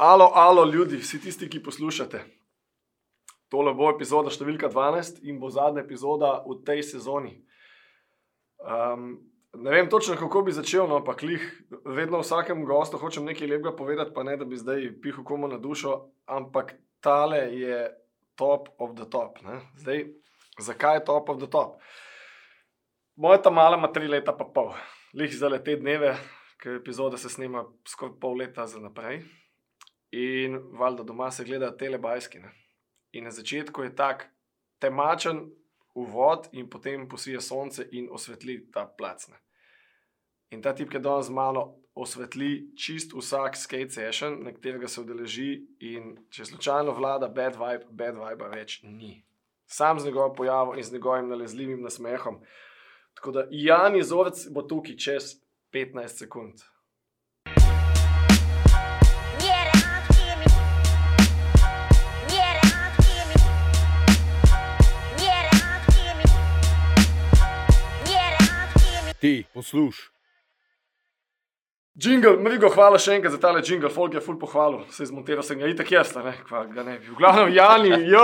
Alo, alo, ljudi, vsi tisti, ki poslušate. Tole bo epizoda številka 12 in bo zadnja epizoda v tej sezoni. Um, ne vem točno, kako bi začel, no, ampak lih, vedno vsakemu gostu hočem nekaj lepega povedati, pa ne da bi zdaj pihal komu na dušo, ampak tale je top of the top. Ne? Zdaj, zakaj je top of the top? Moja ta mala ima tri leta, pa pol. Lih za te dneve, ker epizoda se snema skoraj pol leta za naprej. In valjda doma se gleda telebajski. Ne? In na začetku je tak temačen uvod, in potem posije sonce in osvetli ta plac. Ne? In ta tip, ki danes z mano, osvetli čist vsak skate session, na katerega se udeleži, in če slučajno vlada bad vibe, bad vibe več ni. Sam z njegovim pojavom in z njegovim nalezljivim nasmehom. Tako da Jan Izorc bo tukaj čez 15 sekund. Ti, poslušaj. Jingle, Marigo, hvala še enkrat za tale jingle, folk je full pohvalil, se je zmontiral, sem ga itak jaz, ne, kva ga ne bi. V glavnem, Jani, jo,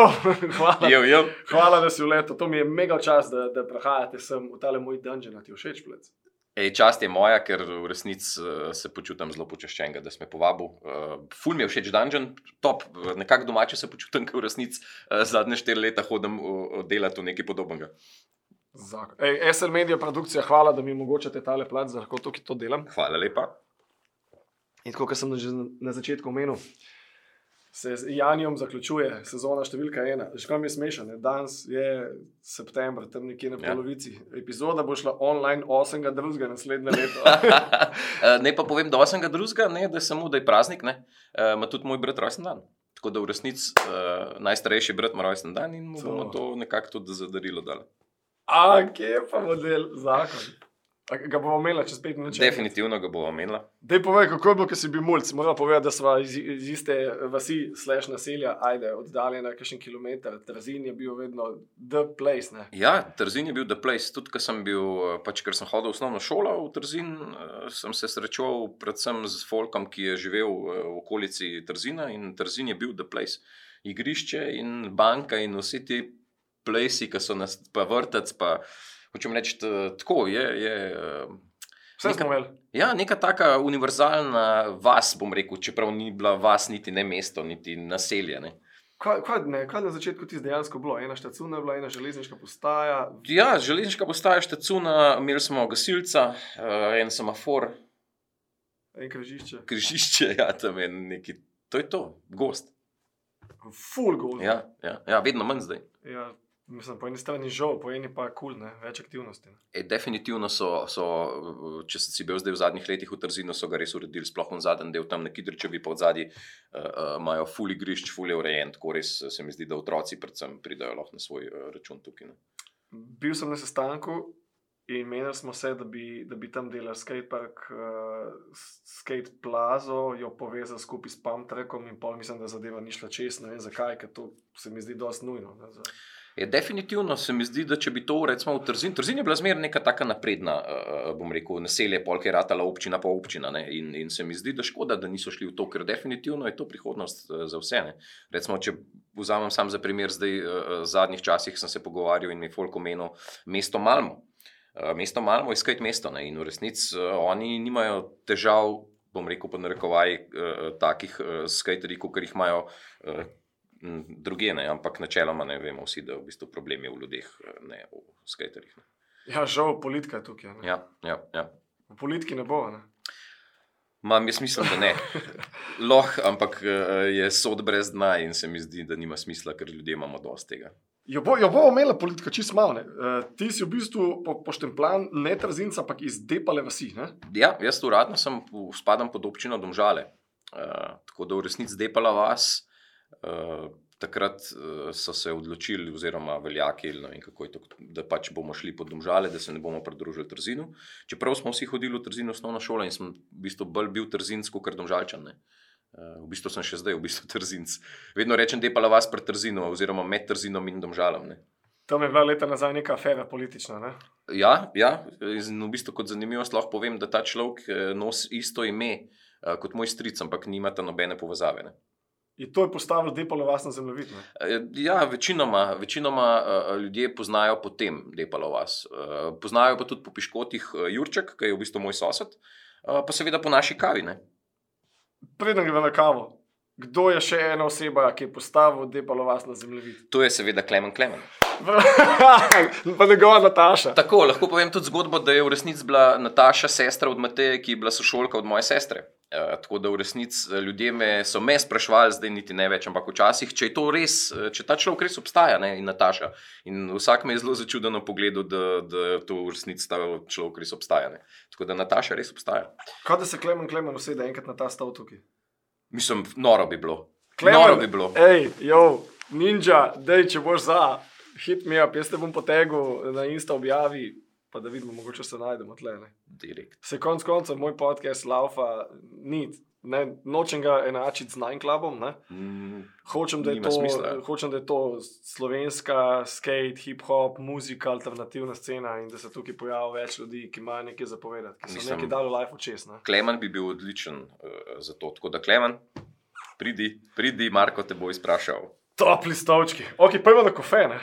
hvala, Jo, jo. hvala, da si v letu, to mi je mega čas, da, da prehajate sem v tale moj dungeon, ti všeč plec. Ej, čast je moja, ker v resnici uh, se počutim zelo počaščenega, da si me povabil. Uh, ful mi je všeč dungeon, top, nekako domače se počutim, ker v resnici uh, zadnje štiri leta hodim uh, delati v nekaj podobnega. Ej, SL Media produkcija, hvala, da mi omogočate tale plac, da lahko tukaj to delam. Hvala lepa. In tako, kot sem že na začetku omenil, se z Janijom zaključuje sezona številka ena. Že kam je smešen, ne? danes je september, tam nekje na Ja. polovici. Epizoda bo šla online 8. drugega naslednje leto. Uh, ne pa povem, da sem ga drugega, ne da je samo da je praznik, ne. Uh, ima tudi moj brat rojsten dan. Tako da v resnici uh, najstarejši brat ima rojsten dan in mu To. bomo to nekako tudi zadarilo dali. A, kje je pa model zakon? A, ga bomo imeli čez pet minut? Definitivno ga bomo omenila. Dej povej, kako je bilo, ko si bil mulj. Moram povedati, da smo iz, iz iste vasi, slash naselja, ajde, oddaljena kakšen kilometr. Trzin je bil vedno the place. Ne? Ja, Trzin je bil the place. Tudi, ker sem bil, eh, pač, ker sem hodil v osnovno šolo v Trzin, eh, sem se srečal predvsem z Folkom, ki je živel eh, v okolici Trzina in Trzin je bil the place. Igrišče in banka in vsi ti plesi, ki so nas, pa vrtec, pa hočem reči, tako je. je eh, Vse Neka- smo imeli. Ja, neka taka univerzalna vas, bom rekel, čeprav ni bila vas, niti ne mesto, niti naselje. Ne. Kaj, kaj, ne, kaj na začetku ti dejansko bilo? Ena štacuna bila, ena železniška postaja. Ja, železniška postaja Štecuna, imeli smo gasilca, uh, en semafor, En križišče. križišče, ja, tam je neki. To je to, gost. Full gold. Ja, ja, ja vedno manj zdaj. Ja, mislim, po eni strani žal, po eni pa kul, cool, več aktivnosti. Ne. E, definitivno so, so, če si bil zdaj v zadnjih letih v Trzinu, so ga res uredili, sploh v zadnjem delu, tam na Kidričevi pa od zadnji uh, uh, imajo ful igrišč, ful je urejen, tako res se mi zdi, da otroci predvsem pridajo lahko na svoj uh, račun tukaj. Ne. Bil sem na sestanku in menili smo se, da bi, da bi tam delali skatepark, uh, skate plazo, jo povezali skupaj s Pamtrekom in pol mislim, da zadeva ni šla čez. Ne vem zakaj, ker to se mi zdi dosti nujno. Ne, za... Je, definitivno se mi zdi, da če bi to recimo v Trzin, Trzin je bila zmeraj neka taka napredna, uh, bom rekel, naselje, polk je ratala občina pa občina. Ne? In, in se mi zdi, da škoda, da niso šli v to, ker definitivno je to prihodnost uh, za vse. Ne? Recimo, če vzamem sam za primer, zdaj v zadnjih časih sem se pogovarjal in mi folk omenil mesto Malmo. Mesto Malmo je skajt mesto ne? in v resnici oni nimajo težav. Bom rekel, pa narekovaj uh, takih uh, skaterjev, kot jih imajo uh, druge, ne, ampak načeloma ne vemo vsi, da v bistvu problem je v ljudeh, eh, ne v skaterjih. Ne. Ja, žal, politika je tukaj. Ne. Ja, ja, ja. V politiki ne bo. Ne. Mam, jaz mislim, da ne. Loh, ampak eh, je sod brez dna in se mi zdi, da nima smisla, ker ljudje imamo dosti tega. Jo bo, jo bo imela politika, čist malo. ne. Uh, ti si v bistvu po, poštemplan, ne trzinca, ampak iz depale vasi. Ne? Ja, jaz uradno sem, spadam pod občino Domžale. Uh, tako da v resnici depala vas. Uh, takrat uh, so se odločili, oziroma veljaki, je to, da pač bomo šli pod Domžale, da se ne bomo pridružili Trzinu. Čeprav smo vsi hodili v Trzinu osnovno šolo in sem v bistvu bolj bil Trzinsko, ker Domžalčan. Ne. Uh, v bistvu sem še zdaj, v bistvu Trzinc. Vedno rečem, depala vas pred Trzino, oziroma med Trzinom in Domžalom. Ne. Tam je bila leta nazaj neka afera politična. Ne? Ja, ja, in v bistvu kot zanimivost lahko povem, da ta človek nosi isto ime kot moj stric, ampak nimata nobene povezave. Ne. In to je postavil Depalo vas na zemljevid. ne? Eh, Ja, večinoma, večinoma uh, ljudje poznajo potem Depalo vas. Uh, poznajo pa tudi po piškotih Jurček, ki je v bistvu moj sosed, pa seveda po naši kavi. Ne. Preden gremo na kavo, kdo je še ena oseba, ki je postavil Depalo vas na zemljevid? To je seveda Klemen Klemen. pa njegova Nataša. Tako, lahko povem tudi zgodbo, da je v resnici bila Nataša sestra od Mateje, ki je bila sošolka od moje sestre. Uh, tako da v resnici eh, ljudje me, so me sprašvali, zdaj niti ne več, ampak včasih, če je to res, eh, če ta človek res obstaja, ne, in Nataša. In vsak me je zelo začudeno pogledal, da, da to v resnici ta človek res obstaja. Ne. Tako da Nataša res obstaja. Kaj da se Klemen Klemen usede enkrat na ta stav tukaj? Mislim, noro bi bilo. Klemen, Noro bi bilo. Ej, jo, ninja, dej, če boš za, hit me up, jaz te bom potegnil na Insta objavi, pa da vidimo, mogoče se najdemo tle. Ne. Direkt. Se konc koncev moj podcast laufa, ni, ne, nočem ga enačiti z Nine Clubom. Mm, Hočem da, to, smisla. hočem, da je to slovenska skate, hip-hop, muzika, alternativna scena in da se tukaj pojavi več ljudi, ki imajo nekaj zapovedati, ki so Mislim- nekaj dali life v čest. ne. Klemen bi bil odličen uh, za to. Tako da, Klemen, pridi, pridi, Marko te bo izprašal. Topli stavčki. Ok, pojmo na kofe, ne.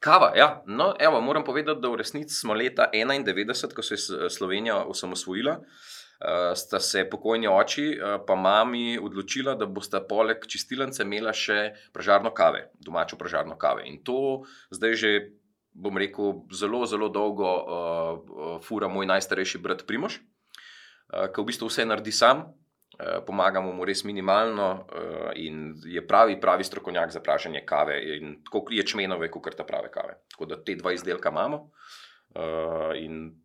Kava, ja. No, evo, moram povedati, da v resnici smo leta 91, ko se je Slovenija osamosvojila, uh, sta se pokojni oči uh, pa mami odločila, da bosta poleg čistilnice imela še pražarno kave, domačo pražarno kave. In to zdaj že, bom rekel, zelo, zelo dolgo uh, fura moj najstarejši brat Primož, uh, ki v bistvu vse naredi sam. Uh, Pomagamo mu res minimalno uh, in je pravi, pravi strokovnjak za praženje kave, in tako je čmenove, kot ta prave kave. Tako da te dva izdelka imamo uh, in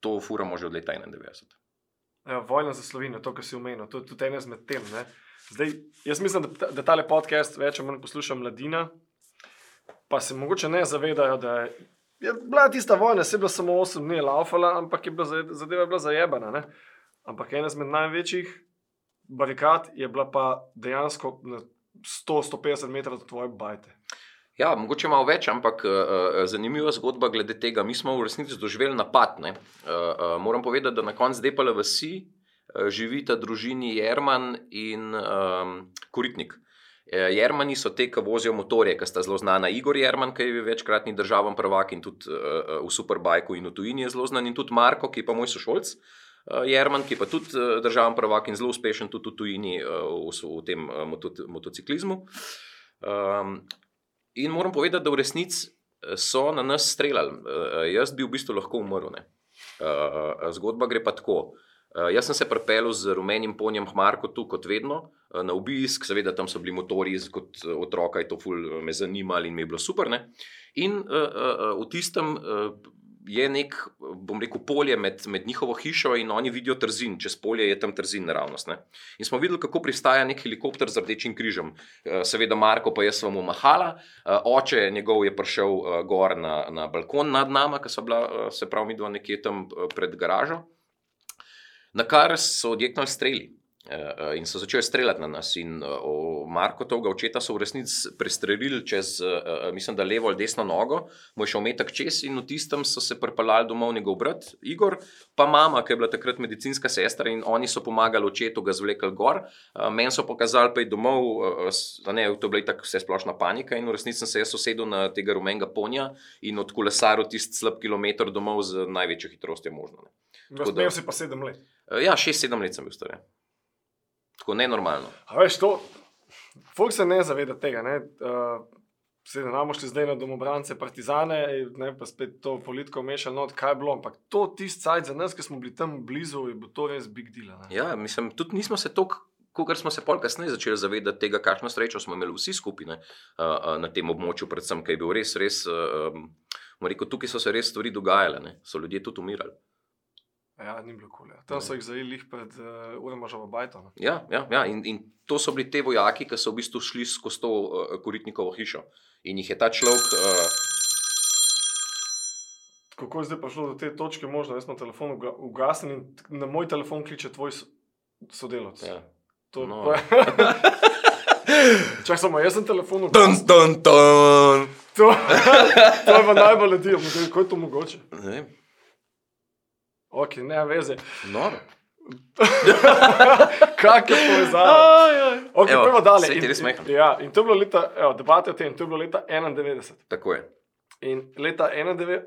to furamo že od leta 91. Ja, vojna za Slovenijo, to, kar si omenil, to je tudi ena izmed tem. Ne? Zdaj, jaz mislim, da, da tale podcast več ali manj posluša mladina, pa se mogoče ne zavedajo, da je, bila tista vojna, se je bila samo 8 dni laufala, ampak je bila za- zadeva je bila zajebana. Ne? Ampak ena izmed največjih barikad je bila pa dejansko na 100-150 metrov od tvoje bajte. Ja, mogoče malo več, ampak uh, zanimiva zgodba glede tega. Mi smo v resnici doživeli napad. Uh, uh, moram povedati, da na koncu Depale vasi uh, živita družini Jerman in um, Koritnik. Eh, Jermani so te, ki vozijo motorje, ki sta zelo znana. Igor Jerman, ki je večkratni državni prvak in tudi uh, v Superbajku in v tujini je zelo znan, in tudi Marko, ki je pa moj sošolc. Uh, Jerman, ki je pa tudi uh, državni prvak in zelo uspešen tudi v tujini uh, v, v tem uh, moto, motociklizmu. Um, in moram povedati, da v resnici eh, so na nas streljali. Uh, jaz bi v bistvu lahko umrl. ne. Uh, zgodba gre pa tako. Uh, jaz sem se pripeljal z rumenim ponjem Hmarko tu, kot vedno, uh, na obisk, seveda tam so bili motori, kot uh, otroka je to ful uh, me zanimalo in mi je bilo super. Ne? In uh, uh, v tistem uh, je nek, bom rekel, polje med, med njihovo hišo in oni vidijo trzin, čez polje je tam trzin naravnost. Ne? In smo videli, kako pristaja nek helikopter z rdečim križem. Eh, Seveda, Marko pa jaz sem mu mahala, eh, oče njegov je prišel eh, gor na, na balkon nad nami, ki so bila, se pravi, mi dva nekje tam pred garažo. Na kar so odjeknili streli. Eh, eh, In so začeli streljati na nas. In eh, Marko, tega očeta, so v resnici prestrelili čez, mislim, da levo ali desno nogo, mu je šel metak čez, in v tistem so se pripeljali domov njegov brat Igor, pa mama, ki je bila takrat medicinska sestra, in oni so pomagali očetu ga zvlekli gor. Meni so pokazali, pa je domov, uh, s- a ne, to je bila tako vse splošna panika, in v resnici sem se jaz usedel na tega rumenega ponja in odkolesaril tisti slab kilometr domov z največjo hitrostjo možno. Ne. Tako da- Razumel si pa sedem let. Ja, šest, sedem let sem bil star. Tako nenormalno. A veš, to, Folk se ne zaveda tega. Ne? Uh, Se ne bomo šli zdaj na domobrance, partizane, ne pa spet to politiko mešali, no, kaj je bilo. Ampak to tisti cajt za nas, ki smo bili tam blizu, je bilo to res big deal. ne. Ja, mislim, tudi nismo se toliko. Kot smo se pol kasneje začeli zavedati tega, kakšno srečo smo imeli vsi skupaj ne, uh, uh, na tem območju, predvsem, ki je bil res, res, um, rekel, tukaj so se res stvari dogajale, ne, so ljudje tudi umirali. Ja, ni bilo kul. Ja. Tam so jih zajeli pred uh, urama žava bajto. no. Ja, ja, ja in, in to so bili te vojaki, ki so v bistvu šli skozi to uh, koritnikovo hišo. In jih je ta človek. Uh, Kako je zdaj prišlo do te točke, možno, jaz sem telefon uga- ugasnil in na moj telefon kliče tvoj so- sodelavec. ja. To No. pa- Čak samo, jaz sem telefon Dun, ugasnil. dun, dun. To, to je pa najbolj ljudi, kako je to mogoče. Ne Ok, ne veze. noro. Kak je povezava? Okay, Evo, prvo dalje. saj ti In- res majhen. Ja, in to je bilo leta, evo, debate o tem, to je bilo leta 91. Tako je. In leta 91,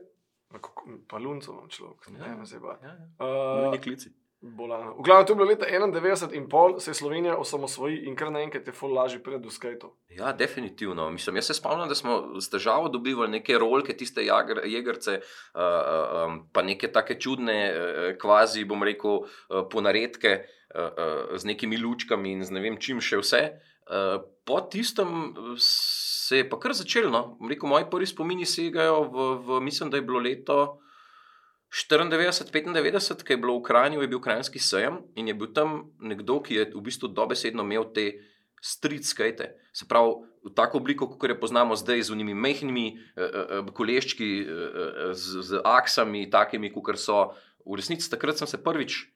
no, kako- pa lunco imam človek, ne vem, zdaj pa. Ja, ja. Uh, Nujni klici. Bolano. V glavnem, to je bilo leta 91 in pol, se je Slovenija osamosvoji in kar naenkrat je ful lažje pred skajtom. Ja, definitivno. Mislim, jaz se spomnim, da smo s težavo dobivali neke rolke, tiste jagr, jegerce, uh, um, pa neke take čudne, uh, kvazi, bom rekel, uh, ponaredke uh, uh, z nekimi lučkami in z ne vem čim še vse. Uh, po tistem se je pa kar začelo. No. Rekel, moji prvi spomini segajo v, v, mislim, da je bilo leto 94-95, ki je bilo v Kranju, je bil krajinski sejem in je bil tam nekdo, ki je v bistvu dobesedno imel te street skate. Se pravi, v tako obliko, kot jo poznamo zdaj, z unimi mehkimi uh, uh, koleščki, uh, z, z aksami, takimi, kot so. V resnici takrat sem se prvič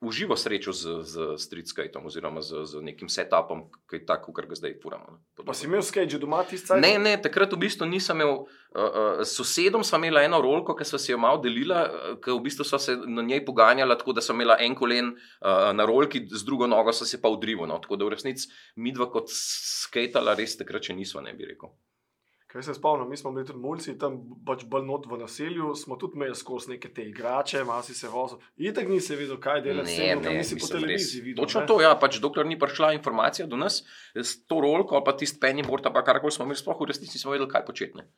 uživo srečal z, z street skateom oziroma z, z nekim setupom, ki je tako, kot ga zdaj furamo. ne. Pa si imel skate že doma tisti cajt? Ne, ne, takrat v bistvu nisem imel. Uh, uh, s sosedom sva imela eno rolko, ki sva si jo malo delila, uh, ki v bistvu sva se na njej poganjala, tako da sem imela en kolen uh, na rolki, z drugo nogo sva se pa udrivala. No. Tako da v resnici mi dva kot skatala res takrat še nisva, ne bi rekel. Kaj se spomnim, mi smo bili tudi mulci, tam pač bolj not v naselju, smo tudi imeli skozi neke te igrače, malo si se vozil. Itek nisi vedel, kaj delaš, Ne, ne, nisi po televiziji videl. Točno ne. to, ja, pač dokler ni prišla informacija do nas, s to rolko ali pa tisti ali pa karkoli smo imeli, sploh v resnici nismo vedeli, kaj početi. ne.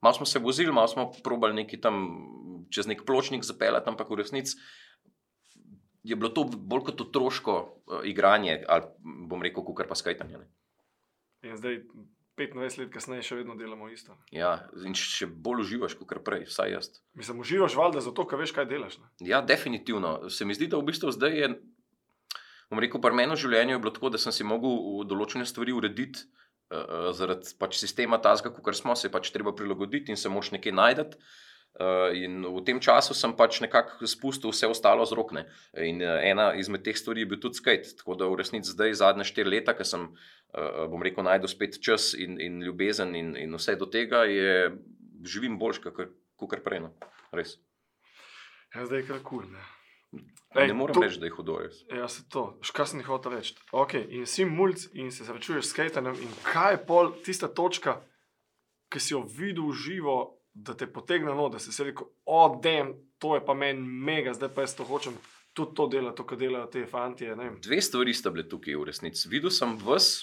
Malo smo se vozili, malo smo probali neki tam čez nek pločnik zapeljati, ampak v resnici je bilo to bolj kot otroško uh, igranje, ali bom rekel, kukar pa skajtanje. ne. In zdaj, 25 let kasneje, še vedno delamo isto. Ja, in še bolj uživaš, kot prej, vsaj jaz. Mislim, uživaš valjda zato, ker veš, kaj delaš. Ne? Ja, definitivno. Se mi zdi, da v bistvu zdaj je, bom rekel, pri meni v življenju je bilo tako, da sem si mogel v določene stvari urediti. Uh, zaradi pač sistema tazga, kot smo, se je pač treba prilagoditi in se moš nekaj najti. Uh, in v tem času sem pač nekako spustil vse ostalo z rokne. In uh, ena izmed teh stvari je bil tudi skate. Tako da v resnici zdaj, zadnje štiri leta, ki sem, uh, bom rekel, najdel spet čas in, in ljubezen in, in vse do tega, je, živim boljš, kot prej. No. Res. Ja, zdaj je kar kul. Cool, Ej, ne morem to... reči, da je hudo. Res. Ja, se to, škar sem hotel reči. Okay, in si mulj in se srečuješ s skaterjem. In kaj je pol tista točka, ki si jo videl živo, da te potegne no, da si si rekel, odem, to je pa meni mega, zdaj pa jaz to hočem tudi to delati, to, kar delajo te vem. Dve stvari sta bile tukaj v resnici. Videl sem vas,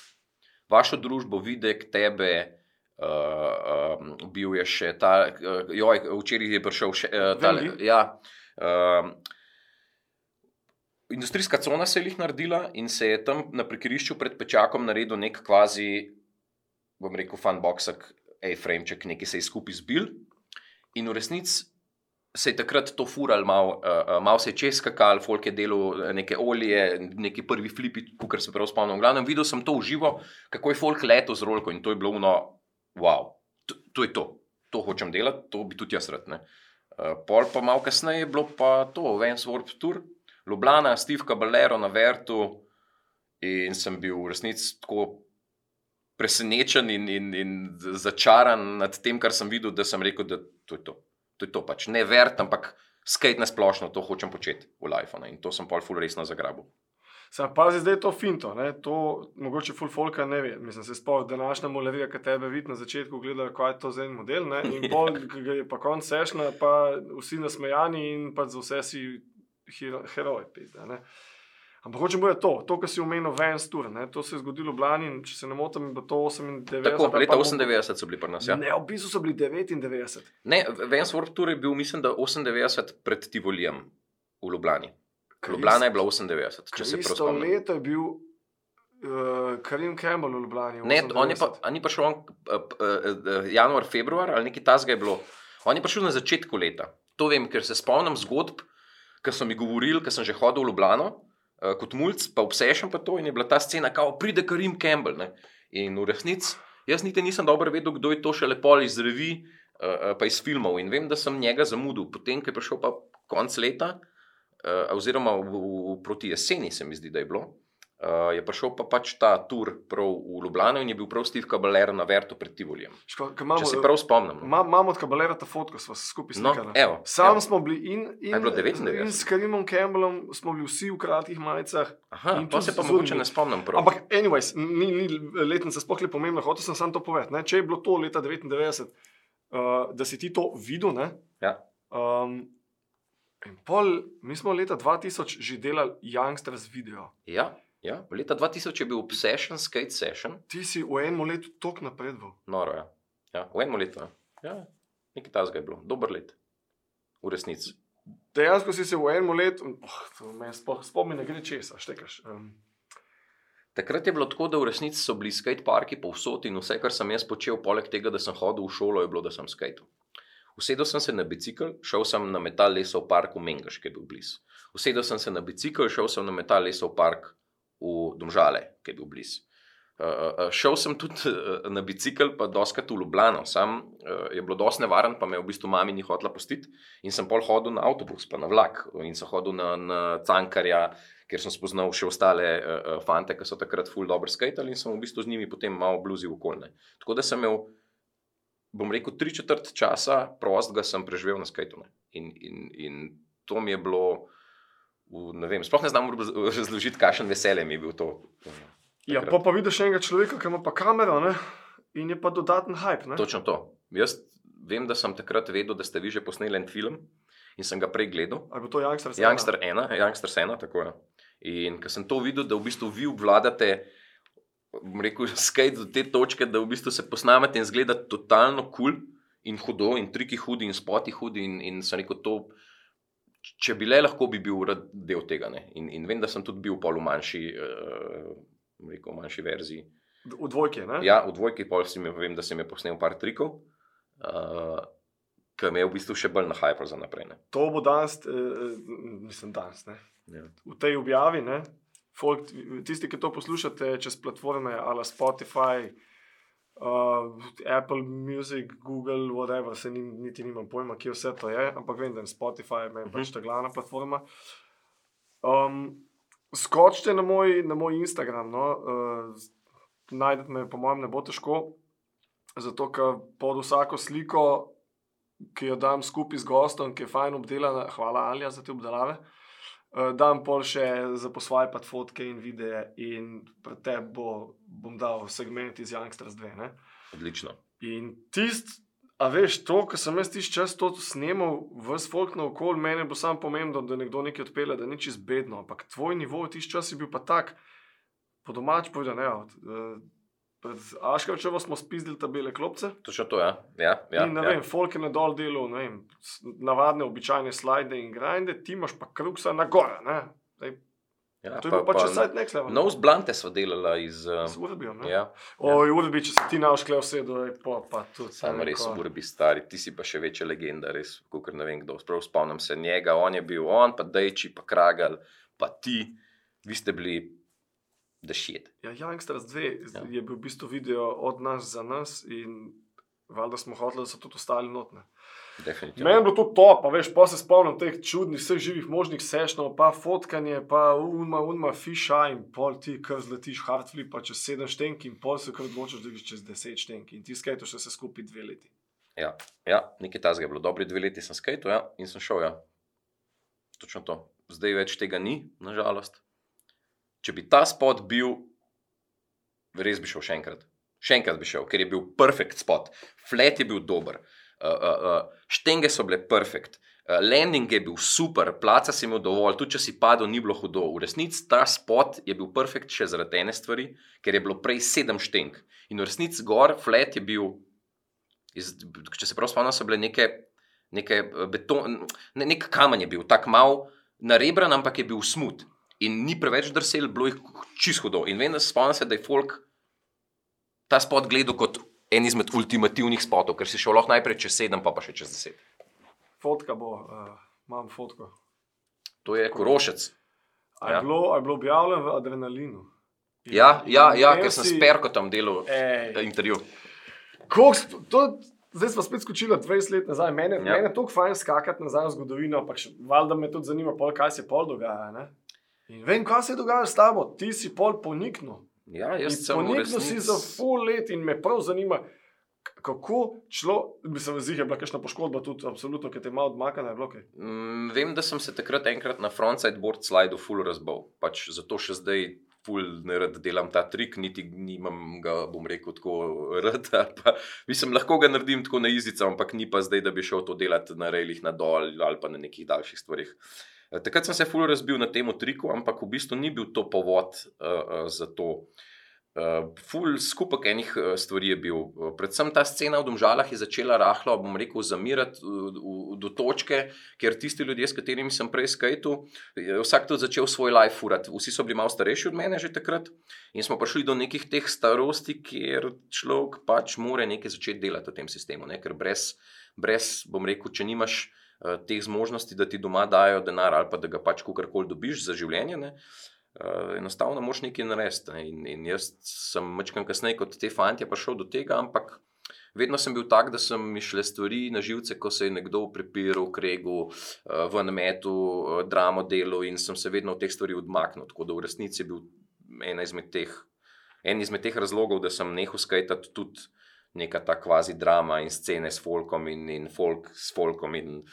vašo družbo, videk tebe. Uh, um, bil je še ta, uh, joj, včeraj je prišel še uh, ta. Ja, uh, industrijska cona se je jih naredila in se je tam na prekrišču pred pečakom naredil nek kvazi, bom rekel, fanboxek, A-frameček, nekaj se je skupaj zbil. In v resnici se je takrat to fural, malo uh, mal se je čez kakal, folk je delal neke olje, neki prvi flipi, kot se prav spomnim. V glavnem, videl sem to v živo, kako je folk leto z rolko in to je bilo uno, wow, to, to je to, to hočem delati, to bi tudi jaz rad. ne. Uh, pol pa malo kasneje je bilo pa to, Vance Warp Tour, Ljubljana, Steve Caballero na Vertu in sem bil v resnici tako presenečen in, in, in začaran nad tem, kar sem videl, da sem rekel, da to je to. To je to pač ne vert, ampak skate na splošno, to hočem početi v life. Ne? In to sem pol ful resno zagrabil. Sam pazi, zdaj je to finto, ne? to mogoče full folka ne ve. Mislim, se spomnim današnjemu levija, ki tebe vidi na začetku, gleda, kaj je to za en model. Ne? In pol, ki ga je pa konc sešna, pa vsi nasmejani in pa za vse si hero, heroj. Pizda, ne? Ampak hočem povedati to, to, kar si omenil, Vance Tour, ne? to se je zgodilo v Blani in če se ne motim, bilo to 98. Tako, leta pa- 98 so bili pri nas. Ja? Ne, v bistvu so bili 99. Ne, Vance Warp Tour je bil, mislim, da 98 pred Tivolijem v Ljubljani. Ljubljana je bila 98, če se prav spomnim. leto je bil uh, Karim Campbell v Ljubljani. Ne, on je pa, 98. ni prišel on, uh, uh, januar, februar ali nekaj tasga je bilo. On je prišel na začetku leta. To vem, ker se spomnim zgodb, ki so mi govorili, ker sem že hodil v Ljubljano uh, kot mulj, pa obsešen pa to in je bila ta scena, kao pride Karim Campbell. Ne? In v resnici jaz niti nisem dobro vedel, kdo je to še lepo iz revi, uh, pa iz filmov. In vem, da sem njega zamudil, potem, ko je prišel pa konc leta, uh, oziroma v, v, proti jeseni, se mi zdi, da je bilo. Uh, je prišel pa pač ta tur prav v Ljubljano in je bil prav Steve Caballero na vrtu pred Tivolijem. Ško- imamo- Če se prav spomnim. no. Ma- Imamo od kabalera ta fotko, smo skupaj No, slikali. evo, Sam evo. smo bili in, in, A je bilo 99? in s Karimom Campbellom, smo bili vsi v kratkih majicah. Aha, to se pa z mogoče ne spomnim prav. Ampak, anyways, ni, ni letnica sploh le pomembna, hotel sem samo to povedati. Če je bilo to leta 99, uh, da si ti to videl, ne? Ja. Um, in pol, mi smo leta 2000 že delali Youngsters video. Ja, ja. Leta 2000 je bil Obsession Skate Session, Ti si v enem letu tok napredoval. noro je. Ja. Ja, v enem letu. Ja. Ja, nekaj tasga je bilo, dober let. V resnici. Dejansko si se v enem letu, oh, me spomni, ne gre česa, štekaš. Um, Takrat je bilo tako, da v resnici so bili skateparki povsod in vse, kar sem jaz počel, poleg tega, da sem hodil v šolo, je bilo, da sem skatel. Usedel sem se na bicikl, šel sem na metal lesov park v Mengaš, ki je bil blizu. Usedel sem se na bicikl, šel sem na metal lesov park v Domžale, ki je bil blizu. Uh, uh, šel sem tudi uh, na bicikl, pa doskrat v Ljubljano, sam uh, je bilo dosti nevaren, pa me v bistvu mami ni hotela pustiti. In sem pol hodil na avtobus, pa na vlak, in sem hodil na, na Cankarja, ker sem spoznal še ostale uh, fante, ki so takrat full dobro skatali in sem v bistvu z njimi potem malo bluzil okolje. Tako da sem imel, bom rekel, tri četrt časa prostega sem preživel na skatu. ne. In, in, in to mi je bilo, v, ne vem, sploh ne znam raz- razložiti, kakšen veselje mi je bil to. ja, pa, pa vidiš enega človeka, ki ima pa kamero ne? in je pa dodaten hype. Ne? Točno to. Jaz vem, da sem takrat vedel, da ste vi že posneli en film in sem ga prej gledal. Ali bo to Youngsters? Youngster 1, Youngster 1, tako je. In ko sem to videl, da v bistvu vi obvladate, rekel, skate do te točke, da v bistvu se posnamete in zgleda totalno kul cool in hudo, in triki hudi, in spoti hudi. In, in sem rekel, to, če bi le lahko, bi bil rad del tega. ne. In, in vem, da sem tudi bil pol v manjši, uh, rekel, manjši verziji. V dvojki, ne? Ja, v dvojki pol si mi, vem, da sem je posnel par trikov. Uh, Ki me je v bistvu še bolj nahajal za naprej. Ne. To bo danes, eh, mislim, danes. Ne? Ja. v tej objavi, ne, folk, tisti, ki to poslušate čez platforme, ali Spotify, uh, Apple Music, Google, whatever, se ni, niti nimam pojma, kje vse to je, ampak vem, da je Spotify meni pač ta glavna platforma. Um, skočite na moj, na moj Instagram, no, uh, najdete me, po mojem, ne bo težko, zato ker pod vsako sliko, ki jo dam skupaj z gostom, ki je fajn obdelana, hvala Alja za te obdelave. Uh, dam pol še za posvajati fotke in videe, in pred tebi bo, bom dal segment iz Youngsters 2. Ne? Odlično. In tisti, a veš, to, kar sem jaz tisti čas to snemal, vse folk na okolju, meni bo samo pomembno, da nekdo nekaj odpelje, da ni čist bedno. Ampak tvoj nivo tisti čas je bil pa tak, po domač povedano, ne. Uh, Pred Aškarčevo smo spizdili ta bele klopce. Točno to je. Ja, ja, in ne ja. vem, folk je na dol delo, ne vem, navadne, običajne slide in grinde, ti imaš pa kruksa na gore. ne. Zdaj, Ja, to je bilo pa če sajt next level. Nose blante smo delali iz. Uh, Z urbijo, ne. ja, Oj, urbi, če se ti nauškle vse, da je pa, pa tudi. samo ne, res urbi stari, ti si pa še večja legenda, res, kot ne vem kdo. Sprav spomnim se njega, on je bil on, pa Dejči, pa Kragal, pa ti, vi ste bili dešjet. Ja, Youngsters 2 Ja. je bil v bistvu video od nas za nas in valjda smo hoteli, da so tudi ostali notne. Meni je bilo to top, a veš, pa se spomnim teh čudnih, vseh živih možnih sešnov, pa fotkanje, pa unma, unma, fiša in pol ti kar zletiš hardflip, pa čez sedem štenk in pol se kar odločiš, da greš čez deset štenk in ti skajtoš vse skupaj dve leti. Ja, ja nekaj tazga je bilo. Dobri dve leti sem skajal ja, in sem šel. Ja. Točno to. Zdaj več tega ni, nažalost. Če bi ta spot bil, res bi šel še enkrat. Še enkrat bi šel, ker je bil perfekt spot. Flat je bil dober, uh, uh, uh, štenge so bile perfekt. Uh, landing je bil super, placa si imel dovolj, tudi če si padel, ni bilo hudo. V resnici ta spot je bil perfekt še zaradi ene stvari, ker je bilo prej sedem šteng. In v resnici gor, flat je bil, iz, če se prav spomnim, so bile neke, neke beton, ne, nek kamen je bil, tako mal narebran, ampak je bil smut. In ni preveč drsel, bilo jih čisto hudo. In vem, da se spomnim, se, da je folk ta spot gledal kot en izmed ultimativnih spotov, ker si šel lahko najprej čez sedem, pa pa še čez deset. Fotka bo, uh, imam fotko. To je korošec. A je, Ja. bilo, a je bilo objavljeno v adrenalinu? In- Ja, ja, in ja ker sem si- s Perkotom delal Ej, intervju. Koliko sp- to, zdaj smo spet skočili 20 let nazaj. Mene, Ja. mene je tako fajn skakati nazaj v zgodovino, ampak valjda me tudi zanima, pol, kaj se pol dogaja. Ne? In vem, kaj se je dogajalo s tabo, ti si pol poniknil. Ja, jaz sem Poniknil si za full let in me prav zanima, kako šlo, mislim, zih je bila kakšna poškodba tudi, absolutno, ki te je malo odmaknila, je. Mm, Vem, da sem se takrat enkrat na frontside board slidu full razbal. Pač zato še zdaj full ne rad delam ta trik, niti nimam ga, bom rekel, tako rad. Pa, mislim, lahko ga naredim tako na izico, ampak ni pa zdaj, da bi šel to delati na rejlih na dol ali pa na nekih daljših stvarih. Eh, Takrat sem se full razbil na tem triku, ampak v bistvu ni bil to povod uh, uh, za to. Uh, ful skupek enih uh, stvari je bil. Uh, predvsem ta scena v Domžalah je začela rahlo, bom rekel, zamirati uh, v, do točke, ker tisti ljudje, s katerimi sem prej skajal, vsak tudi začel svoj life furati. Vsi so bili malo starejši od mene že takrat in smo prišli do nekih teh starosti, kjer človek pač mora nekaj začeti delati v tem sistemu. Ne? Ker brez, brez, bom rekel, če nimaš uh, teh zmožnosti, da ti doma dajo denar ali pa da ga pač kakorkoli dobiš za življenje. Ne? Uh, enostavno moš nekaj narediti. Ne? In, in jaz sem večkrat kasneje kot te fanti prišel do tega, ampak vedno sem bil tak, da sem mi šle stvari na živce, ko se je nekdo prepiral, kregu, uh, v nametu, uh, dramo delo in sem se vedno od teh stvari odmaknil. Tako da v resnici je bil ena izmed teh, en izmed teh razlogov, da sem nehal skajtati tudi. Neka ta kvazi drama in scene s folkom, in, in folk s folkom. In,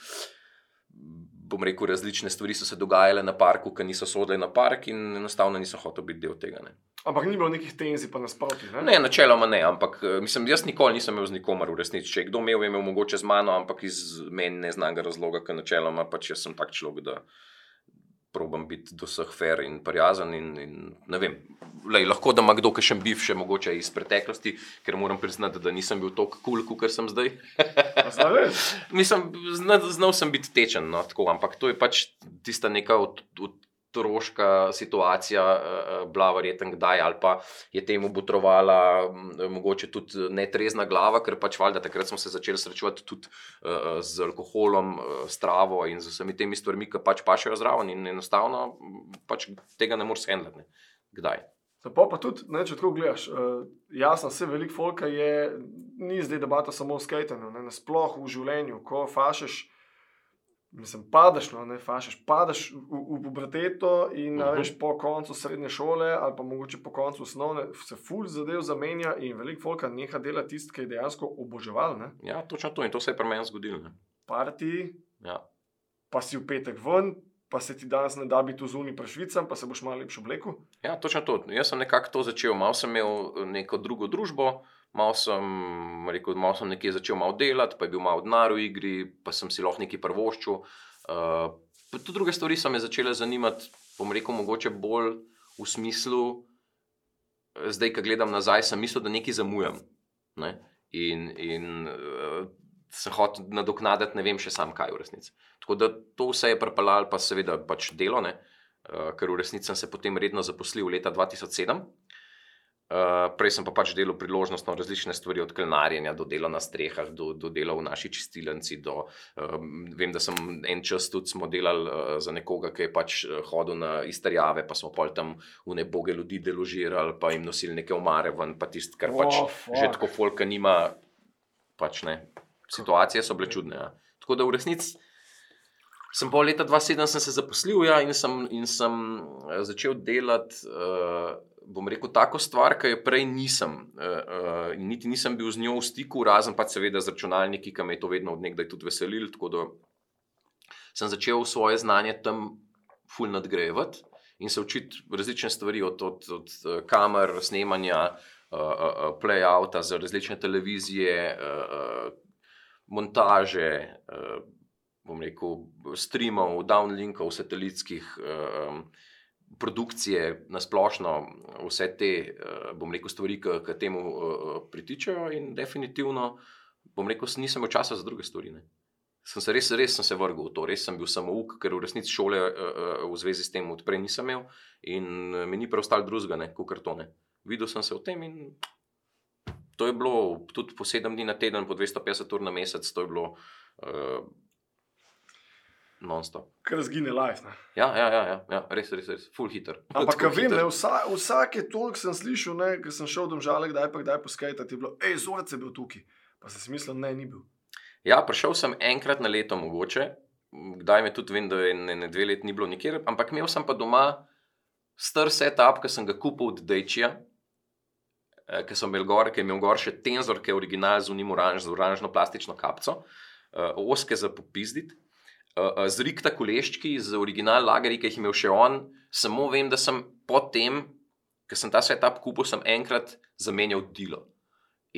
bom rekel, različne stvari so se dogajale na parku, ki niso sodele na park, in enostavno nisem hotel biti del tega. Ne, Ampak ni bilo nekih tenzij, pa nasproti. Ne? ne načeloma ne, ampak eh, mislim, jaz nikoli nisem imel z nikomer v resnici. Če je kdo imel, je imel mogoče z mano, ampak iz meni neznanega razloga, ker načeloma pač jaz sem tak človek, da probam biti do vseh fair in prijazen. In, in, vem, lej, lahko da ima kdo še bivše, mogoče iz preteklosti, ker moram priznati, da nisem bil tako kul, cool, kot sem zdaj. Mislim, zna, znal sem biti tečen, no, tako, ampak to je pač tista neka od, otroška situacija, uh, bila verjetno kdaj, ali pa je temu botrovala m, mogoče tudi netrezna glava, ker pač valjda takrat smo se začeli srečevati tudi uh, z alkoholom, s travo in z vsemi temi stvarmi, ki pač pašejo zraven in enostavno m, pač tega ne moreš handlati. ne. Kdaj? Tako pa tudi, ne, če tako gledaš, jasno, vse veliko folka je, ni zdaj debata samo o skatenju, ne, nasploh v življenju, ko fašeš, mislim, padeš, no, ne, fašeš, padeš v, v puberteto in uh Mhm. -huh. veš, po koncu srednje šole ali pa mogoče po koncu osnovne, se ful zadev zamenja in veliko folka neha delati tisto, ki je dejansko oboževal, ne, Ja, točno to in to se je pri meni zgodilo. ne. parti, Ja. pa si v petek ven, pa se ti danes ne da biti v zuni prešvicam, pa se boš malo lepše oblekel. Ja, točno to. Jaz sem nekako to začel. Malo sem imel eh, neko drugo družbo, malo sem, rekel, malo sem nekje začel malo delati, pa je bil malo denar v igri, pa sem si lahko nekaj prvoščil. Uh, pa tudi druge stvari so me začele zanimati, bom rekel, mogoče bolj v smislu, eh, zdaj, ko gledam nazaj, sem mislil, da nekaj zamujam. Ne? In, in uh, sem hotel nadoknaditi, ne vem še sam, kaj v resnici. Tako da to vse je pripeljalo, pa seveda pač delo. Ne? Uh, ker v resnici sem se potem redno zaposlil leta 2007. Uh, prej sem pa pač delal priložnostno različne stvari, od klenarjenja do dela na strehah, do, do dela v naši čistilnici. Do, um, vem, da sem en čas tudi smo delali uh, za nekoga, ki je pač eh, hodil na izterjave, pa smo pol tam v neboge ljudi deložirali, pa jim nosili neke omare ven, pa tisto, kar pač Oh, fuck. že tako folka nima. Pač ne. Situacije so bile čudne. Ja. Tako da v resnici sem pol leta 2007 sem se zaposlil ja, in sem, in sem začel delati, uh, bom rekel, tako stvar, ki je prej nisem. Uh, uh, niti nisem bil z njo v stiku, razen pa seveda z računalniki, ki me je to vedno odnegdaj tudi veselil. Tako da sem začel svoje znanje tam ful nadgrajevati in se učiti različne stvari, od, od, od eh, kamer, snemanja, uh, uh, playouta za različne televizije, uh, uh, montaže. Uh, bom rekel, streamov, downlinkov, satelitskih, um, produkcije, na splošno, vse te, uh, bom rekel, stvari, ki k temu uh, pritičajo, in definitivno, bom rekel, nisem imel časa za druge stvari. Ne. Sem se res, res sem se vrgel v to, res sem bil samouk, ker v resnici šole uh, v zvezi s tem odprej nisem imel in mi ni preostalo drugega, kot kartone. Videl sem se v tem in to je bilo tudi po sedem dni na teden, po 250 ur na mesec, to je bilo. Uh, Non-stop. Ker zgine life. Ne. Ja, ja, ja, ja, ja, res, res, res, full hitter. Ampak, Tako ka vem, ne, vsa, vsake toliko sem slišal, ker sem šel domžale, kdaj pa kdaj poskajati, je bilo, hej, zorce je bil tukaj. Pa sem si mislil, ne, ni bil. Ja, prišel sem enkrat na leto, mogoče, kdaj me tudi vem, da je ne, ne dve leti ni bilo nikjer, ampak imel sem pa doma star setup, ki sem ga kupil od Dejčija, ki sem imel gor, ki je imel gor še tenzor, ki je original z unim oranž, z oranžno plastično kapco, uh, oske za popizditi. Uh, z rikta koleščki, z original lagerji, ki jih je imel še on, samo vem, da sem potem, ko sem ta setup kupil, sem enkrat zamenjal delo.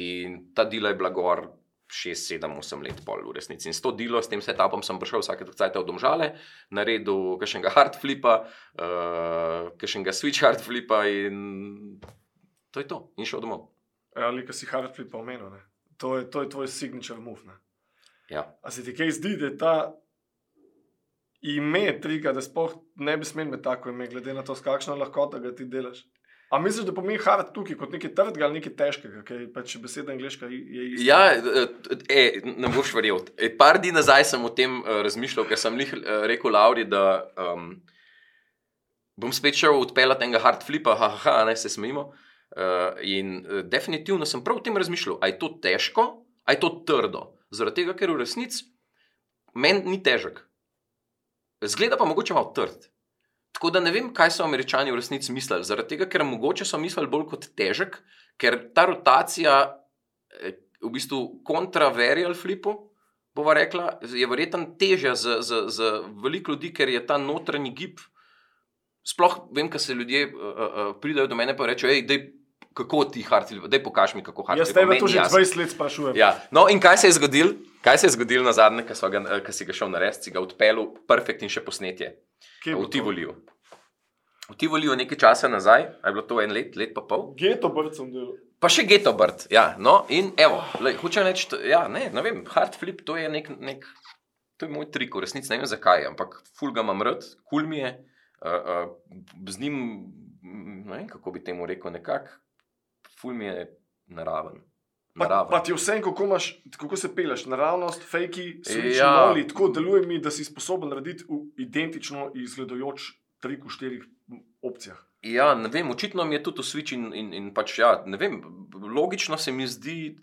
In ta dela je bila gor 6, 7, 8 let, pol v resnici. In s to delo, s tem setupom sem prišel vsake cajt v domžale, naredil kakšnega hard flipa, uh, kakšnega switch hard flipa in to je to. In šel domov. Ali ja, si hard flip omenil, to je, to je tvoj signature move. Ne? Ja. A se ti kaj zdi, da je ta ime trika, da sploh ne bi smel imeti tako ime, glede na to, s kakšno lahkoto ga ti delaš? A misliš, da pomeni hard tukaj kot nekaj trdega ali nekaj težkega, ker je pač beseda angliška? Je ja, e, ne boš verjel. E, par dni nazaj sem o tem uh, razmišljal, ker sem jih uh, rekel Lauri, da um, bom spet šel odpeljati enega hard flipa, haha, ne se smejimo. Uh, in uh, definitivno sem prav o tem razmišljal, ali je to težko, ali je to trdo. Zaradi tega, ker v resnici meni ni težek. Zgleda pa mogoče malo trd. Tako da ne vem, kaj so američani v resnici mislili. Zaradi tega, ker mogoče so mislili bolj kot težek, ker ta rotacija, eh, v bistvu kontra varial flipu, bova rekla, je verjetno težja za, za, za veliko ljudi, ker je ta notranji gib. Sploh vem, kaj se ljudje uh, uh, pridajo do mene in rečejo, hej, kako ti hard flip, da pokaži mi, kako hard flip. Jaz tebe to že 20 let sprašujem. Ja. No, in kaj se je zgodilo? Kaj se je zgodilo na zadnje, ki si ga šel narediti, si ga odpeljal, perfekt in še posnetje? v Tivoliju. V Tivoliju nekaj časa nazaj, je bilo to en let, let pa pol. Geto brd sem delal. Pa še geto brd, ja. No, in evo, hoče reči, ja, ne, ne vem, hard flip, to je nek, nek to je moj trik, v resnici ne vem zakaj, ampak ful ga imam rad, kul cool mi je, uh, uh, z njim, ne vem, kako bi temu rekel, nekako, ful mi je naraven. Pa, pa ti vse, kako, imaš, kako se peleš, naravnost, fejki, svet, ja. tako deluje mi, da si sposoben narediti identično izgledajoč trik v štirih opcijah. Ja, ne vem, očitno mi je tudi to switch in, in, in pač ja, ne vem, logično se mi zdi.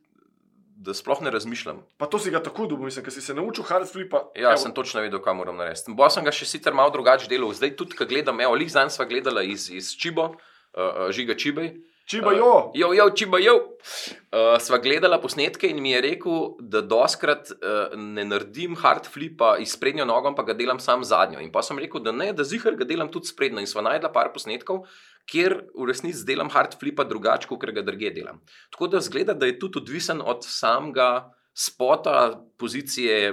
Da sploh ne razmišljam. Pa to si ga tako dobro, mislim, ker si se naučil hard flipa. Ja, evo. sem točno vedel, kaj moram narediti. Bo sem ga še sicer malo drugače delal, zdaj tudi, ko gledam, evo, lih zanj sva gledala iz, iz Čibo, uh, Žiga Čibej. Čibajo. Uh, jo, jo, čibajo. Uh, sva gledala posnetke in mi je rekel, da doskrat uh, ne naredim hard flipa iz prednjo nogo, ampak ga delam sam zadnjo. In pa sem rekel, da ne, da zihar ga delam tudi sprednjo. In sva najdla par posnetkov, kjer v resnici delam hard flipa drugače, kot ga druge delam. Tako da zgleda, da je tudi odvisen od samega spota, pozicije,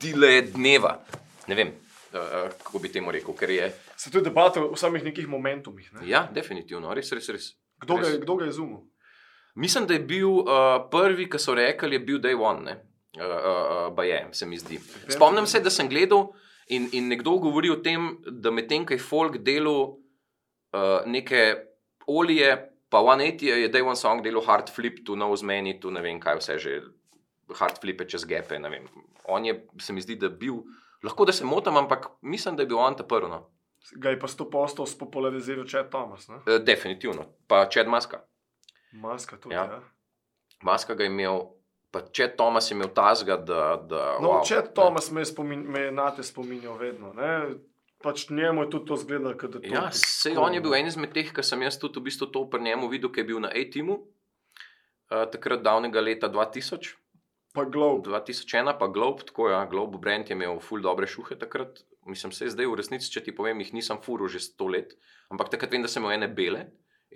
dile dneva. Ne vem, uh, kako bi temu rekel, ker je. Se je debata v samih nekih momentumih. Ne? Ja, definitivno, res, res, res. Kdo ga, kdo ga je izumil? Mislim, da je bil uh, prvi, ki so rekli, je bil Day One. Uh, uh, uh, je, se mi zdi. Spomnim se, da sem gledal in, in nekdo govori o tem, da medtem, ko je folk delal uh, neke olije, pa 180 je Day One song delal hard flip, tu na ozmeni, tu ne vem kaj vse že, hard flipe čez gepe. On je, se mi zdi, da bil, lahko da se motim, ampak mislim, da je bil on ta prvi. No. Ga je pa 100% spopulariziral Čed Thomas. E, definitivno, pa Čed Maska. Maska tudi. Ja. Ja. Maska ga je imel, pa Čed Thomas je imel tazga. Da, da, no, wow, Čed Thomas me, spomin, me na te spominjal vedno. Ne? Pač njemu je tudi to zgledalo, da je to. Ja, sej on je bil en izmed teh, ki sem jaz tudi v bistvu to pri njemu videl, ki je bil na A-teamu, uh, takrat davnega leta 2000. Pa Globe. 2001, pa Globe, tako je. Ja, Globe Brand je imel ful dobre šuhe takrat, mislim, se zdaj v resnici, če ti povem, jih nisem furo že sto let, ampak takrat vem, da sem imel ene bele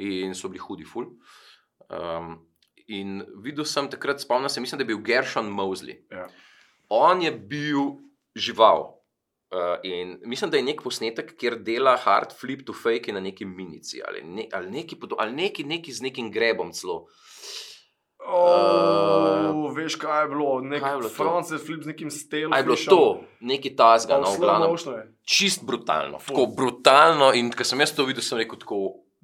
in so bili hudi ful. Um, in videl sem takrat, spomnim se, mislim, da je bil Gershon Mosley. Ja. On je bil žival. Uh, in mislim, da je nek posnetek, kjer dela hard flip to fake na neki minici ali, ne, ali, neki, ali neki, neki z nekim grebom celo. Oh, uh, veš, kaj je bilo, nekaj francoske flip z nekim stelom. Je bilo to, neki tasga, no, glavno. Čist brutalno, tako brutalno. In ko sem jaz to videl, sem rekel tako.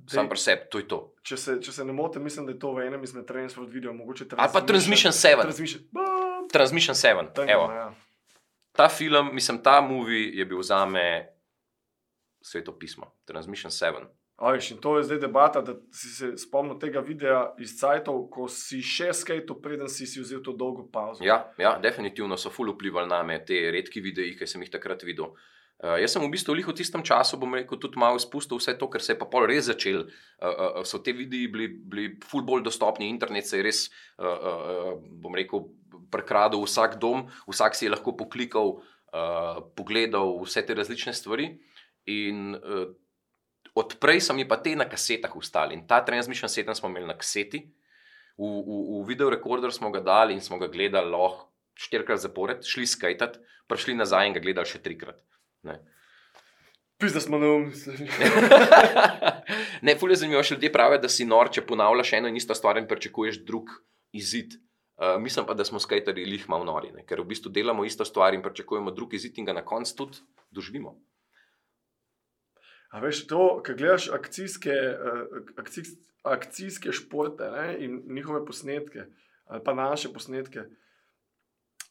Sam pri sebi, to je to. Če se, če se ne motim, mislim, da je to v enem izmed transferov video. Ali pa Transmission 7. Transmission, Transmission 7. Ja. Ta film, mislim, ta movie je bil za me sveto pismo. Transmission 7. Ajš, to je zdaj debata, da si se spomnil tega videa iz Cajtov, ko si še skajto, preden si, si vzel to dolgo pauzo. Ja, ja, definitivno so ful vplivali na me te redki videi, ki sem jih takrat videl. Uh, jaz sem v bistvu v tistem času, bom rekel, tudi malo izpustil vse to, ker se je pa pol res začel. Uh, uh, so te videi bili, bili ful bolj dostopni, internet se je res, uh, uh, bom rekel, prekradel vsak dom, vsak si je lahko poklikal, uh, pogledal vse te različne stvari. In uh, odprej so mi pa te na kasetah ustali. In ta Transmission 7 smo imeli na kaseti, v, v, v video rekorder smo ga dali in smo ga gledali lahko štirikrat zapored, šli skajtat, prišli nazaj in ga gledali še trikrat. Pis, da smo na umu. ne, fulje zanimivo, še ljudje pravijo, da si nor, če ponavljaš eno in isto stvar in pričakuješ drug izid. Uh, mislim pa, da smo skajtari lih malo nori, ne? ker v bistvu delamo isto stvar in pričakujemo drug izid in ga na koncu tudi doživimo. A veš, to, ko gledaš akcijske, uh, akcijske, akcijske športe ne, in njihove posnetke, ali pa naše posnetke,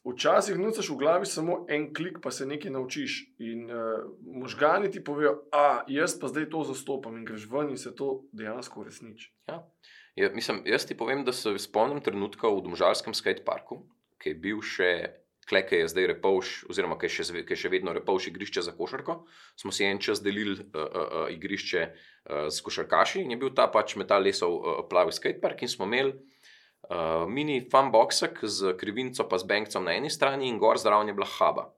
Včasih nucaš v glavi samo en klik, pa se nekaj naučiš. In uh, možgani ti povejo, da jaz pa zdaj to zastopam in greš ven in se to dejansko uresniči. Ja. Ja, mislim, jaz ti povem, da se spomnim trenutka v Domžalskem skateparku, ki je bil še. Kleke je zdaj repavš, oziroma ki je, še, ki je še vedno repavš igrišče za košarko. Smo si en čas delili uh, uh, uh, igrišče uh, z košarkaši in je bil ta pač metal lesov uh, plavi skatepark in smo imeli uh, mini fanboxek z krivinco, pa z bankcem na eni strani in gor zraven je bila haba.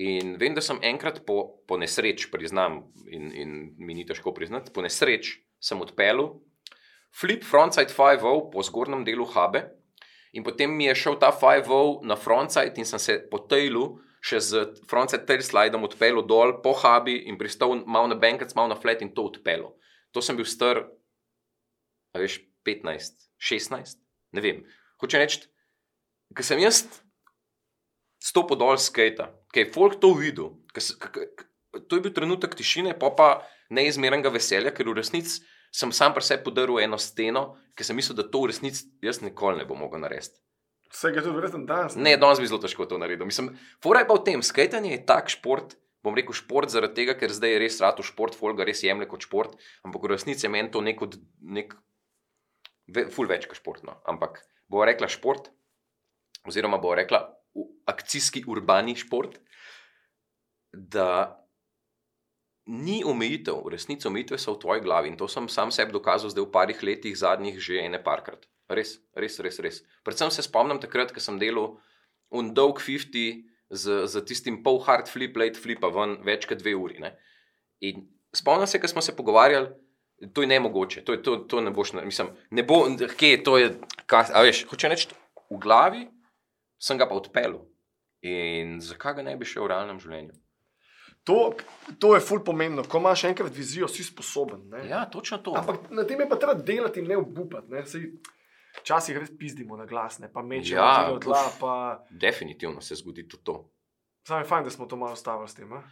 In vem, da sem enkrat po, po nesreč, priznam, in, in mi ni težko priznati, po nesreč sem odpeljal flip frontside 5.0 po zgornjem delu habe, in potem mi je šel ta 5.0 na frontside in sem se po tailu. Še z frontside tail slidom odpeljal dol po habi in pristal malo na bankec, malo na flat in to odpeljal. To sem bil star, veš, 15, 16, ne vem. Hoče reči, ker sem jaz stopil dol skate, ker je folk to videl, se, k, k, to je bil trenutek tišine, pa pa neizmernega veselja, ker v resnici sem sam pri sebi podaril eno steno, ker sem mislil, da to v resnici jaz nikoli ne bom mogel narediti. Vse je to verjetno danes. Ne, danes bi zelo težko to naredil. Mislim, fora je pa v tem, skajtanje je tak šport. Bom rekel šport zaradi tega, ker zdaj je res rado šport, folga res jemlje kot šport, ampak v resnici je meni to nek, nek ful več kot športno. Ampak bo rekla šport, oziroma bo rekla akcijski urbani šport, da ni omejitev, v resnici omejitve so v tvoji glavi in to sem sam sebi dokazal zdaj v parih letih, zadnjih že ene parkrat. Res, res, res. res. Predvsem se spomnim takrat, ko sem delal v Dog 50 z, z tistim pol hard flip, late flip, ven več kot dve uri. Ne? In spomnim se, ko smo se pogovarjali. To je ne mogoče, to, je, to, to ne boš, mislim, ne bo, kje je to, a veš, hoče reči, v glavi sem ga pa odpeljal. In zakaj ga ne bi šel v realnem življenju? To, to je ful pomembno, ko imaš enkrat vizijo, si sposoben. Ne? Ja, točno to. Ampak na tem je pa treba delati in ne obupati. Včasih res pizdimo na glas, ne pa mečemo ja, od tla. Pa... Definitivno se zgodi tudi to. Sam je fajn, da smo to malo stavili s tem. A?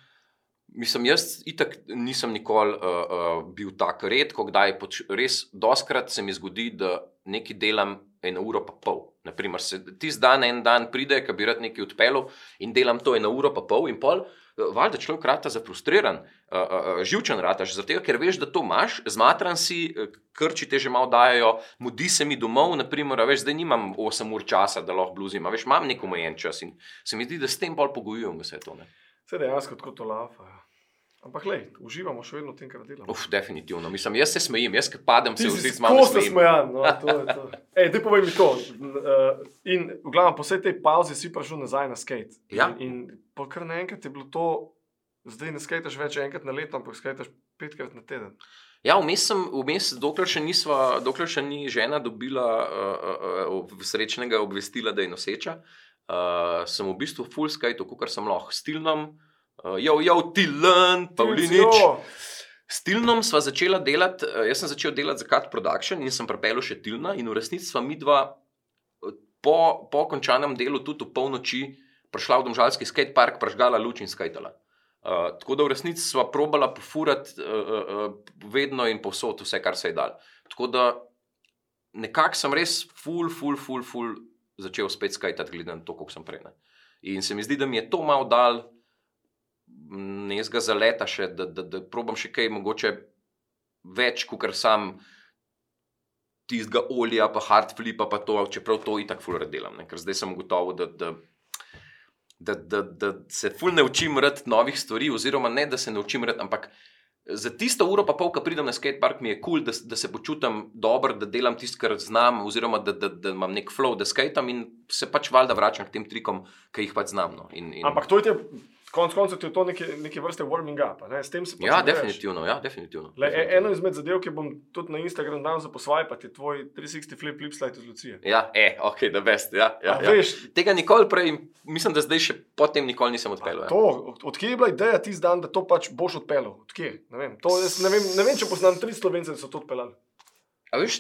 Mislim, jaz itak nisem nikoli uh, uh, bil tako redko, kdaj poč, res doskrat se mi zgodi, da nekaj delam eno uro pa pol. Naprimer, se ti zdan en dan pride, ki bi rad nekaj odpeljal in delam to eno uro pa pol in pol. Valjda človek rata zafrustriran, uh, uh, živčen rataš, zato ker veš, da to imaš, zmatran si, krči te že malo dajo, mudi se mi domov, naprimer, veš, zdaj nimam 8 ur časa, da lahko bluzim, veš, imam nek omejen čas in se mi zdi, da s tem bolj pogojujem vse to. Ne? Vse dejansko tako to lava. Ampak, le, uživamo še vedno v tem, kar delamo. Uf, definitivno. Mislim, jaz se smejim, jaz padem se vsi z mano. Tako se smejam. No, Ej, ti povej mi to. Uh, in v glavnem, po vsej tej pauzi si prišel nazaj na skate. Ja. In, in kar naenkrat je bilo to, zdaj ne skataš več enkrat na leto, ampak skataš petkrat na teden. Ja, vmes sem, vmes, dokler, še nisva, dokler še ni žena dobila uh, uh, srečnega obvestila, da je noseča, uh, sem v bistvu full skate, kot sem lahko stilnom. Uh, jo, jo, Tilan, Pavlinič. Stilnom sva začela delati, uh, jaz sem začel delati za Cat Production in sem pripeljal še Tilna in v resnici sva mi dva uh, po, po končanem delu tudi v polnoči prišla v domžalski skate park, pražgala luč in skajtala. Uh, tako da v resnici sva probala pofurati uh, uh, vedno in povsod vse, kar se je dal. Tako da nekako sem res full, full, full, full začel spet skajtati, glede na to, koliko sem prej. Ne. In se mi zdi, da mi je to malo dal nekaj zaleta, še, da, da, da probam še kaj mogoče več, kot kar sam tistega olja, pa hard flipa, pa to, čeprav to in tako fulor delam. Ne? Ker zdaj sem gotovo, da, da da, da, da se ful ne učim rad novih stvari, oziroma ne, da se ne učim rad, ampak za tisto uro, pa pol, ko pridem na skatepark, mi je kul, cool, da, da se počutim dobro, da delam tisto, kar znam, oziroma da, da, da imam nek flow, da skatam in se pač valjda vračam k tem trikom, ki jih pač znam. No. In, in... Ampak to je konec koncev to neke, neke vrste warming up. S tem se ja, definitivno, ja, definitivno. Le, definitivno. Eno izmed zadev, ki bom tudi na Instagram dal za posvajati, je tvoj 360 flip, flip slide iz Lucije. Ja, e, ok, da veš. Ja, ja, ja. Tega nikoli prej, mislim, da zdaj še potem nikoli nisem odpeljal. Ja. Od, odkje je bila ideja tisti dan, da to pač boš odpeljal? Odkje? Ne vem, to, ne, vem, ne vem, če poznam tri slovence, da so to odpeljali. A veš,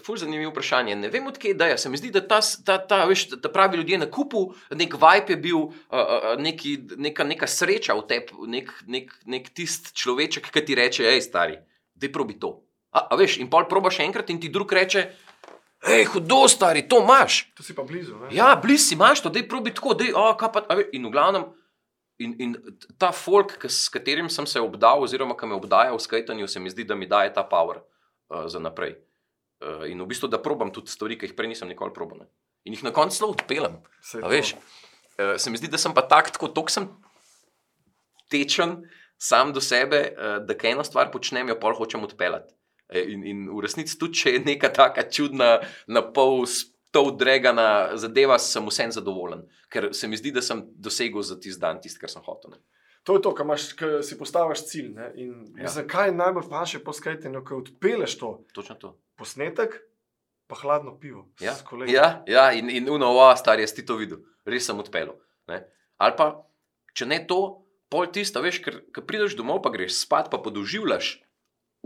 ful zanimivo vprašanje. Ne vem, odkje je ideja. Se mi zdi, da ta, ta, ta, veš, ta pravi ljudje na kupu, nek vibe je bil, uh, neki, neka, neka sreča v tebi, nek, nek, nek tist človeček, ki ti reče, hej, stari, da je probi to. A, a veš, in pol probaš enkrat in ti drug reče, hej, hudo, stari, to imaš. To si pa blizu. Ne? Ja, blizu si imaš to, da je probi tako, da je, oh, kaj pa. In v glavnem. In, in ta folk, s katerim sem se obdal, oziroma ki me obdaja v skajtanju, se mi zdi, da mi daje ta power uh, za naprej. Uh, in v bistvu, da probam tudi stvari, ki jih prej nisem nikoli probal. In jih na koncu odpeljem. Uh, se mi zdi, da sem pa tak, tako tok sem tečen sam do sebe, uh, da eno stvar počnem, jo pol hočem odpeljati. In, in v resnici tudi, če je neka taka čudna, na pol to odregana zadeva, sem vsem zadovoljen, ker se mi zdi, da sem dosegel za tisti dan tisto, kar sem hotel. Ne. To je to, kar imaš, si postaviš cilj. Ja. Zakaj najbolj paše po skajtenju, ko odpeleš to? Točno to posnetek, pa hladno pivo. Ja, ja, ja in, in uno, star je ti to videl, res sem odpeljal. Ali pa, če ne to, pol tisto, veš, ker, ker prideš domov, pa greš spat, pa podoživljaš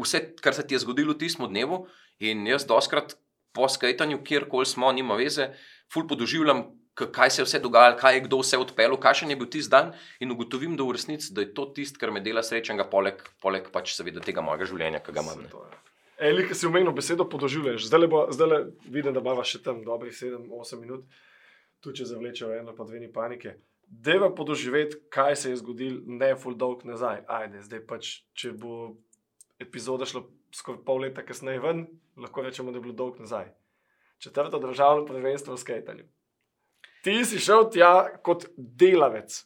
vse, kar se ti je zgodilo v tistem dnevu. In jaz doskrat po skajtanju, kjerkoli smo, nima veze, ful podoživljam. Kaj se je vse dogajalo, kaj je kdo vse odpeljal, kakšen je bil tisti dan, in ugotovim, da, v resnici, da je to tisto, kar me dela srečnega, poleg, poleg pač seveda tega mojega življenja, ki ga imam. Ali ki si umenil besedo podoživljaš, zdaj bo, zdaj le vidim, da bava še tam dobrih 7-8 minut, tu če zavlečejo eno pa dve panike. Deva podoživeti, kaj se je zgodilo, ne full dolg nazaj. Ajde, zdaj pač, če bo epizoda šla skoraj pol leta kasneje ven, lahko rečemo, da je bilo dolg nazaj. Četrto državno prvenstvo v skajtanju. Ti si šel tja kot delavec,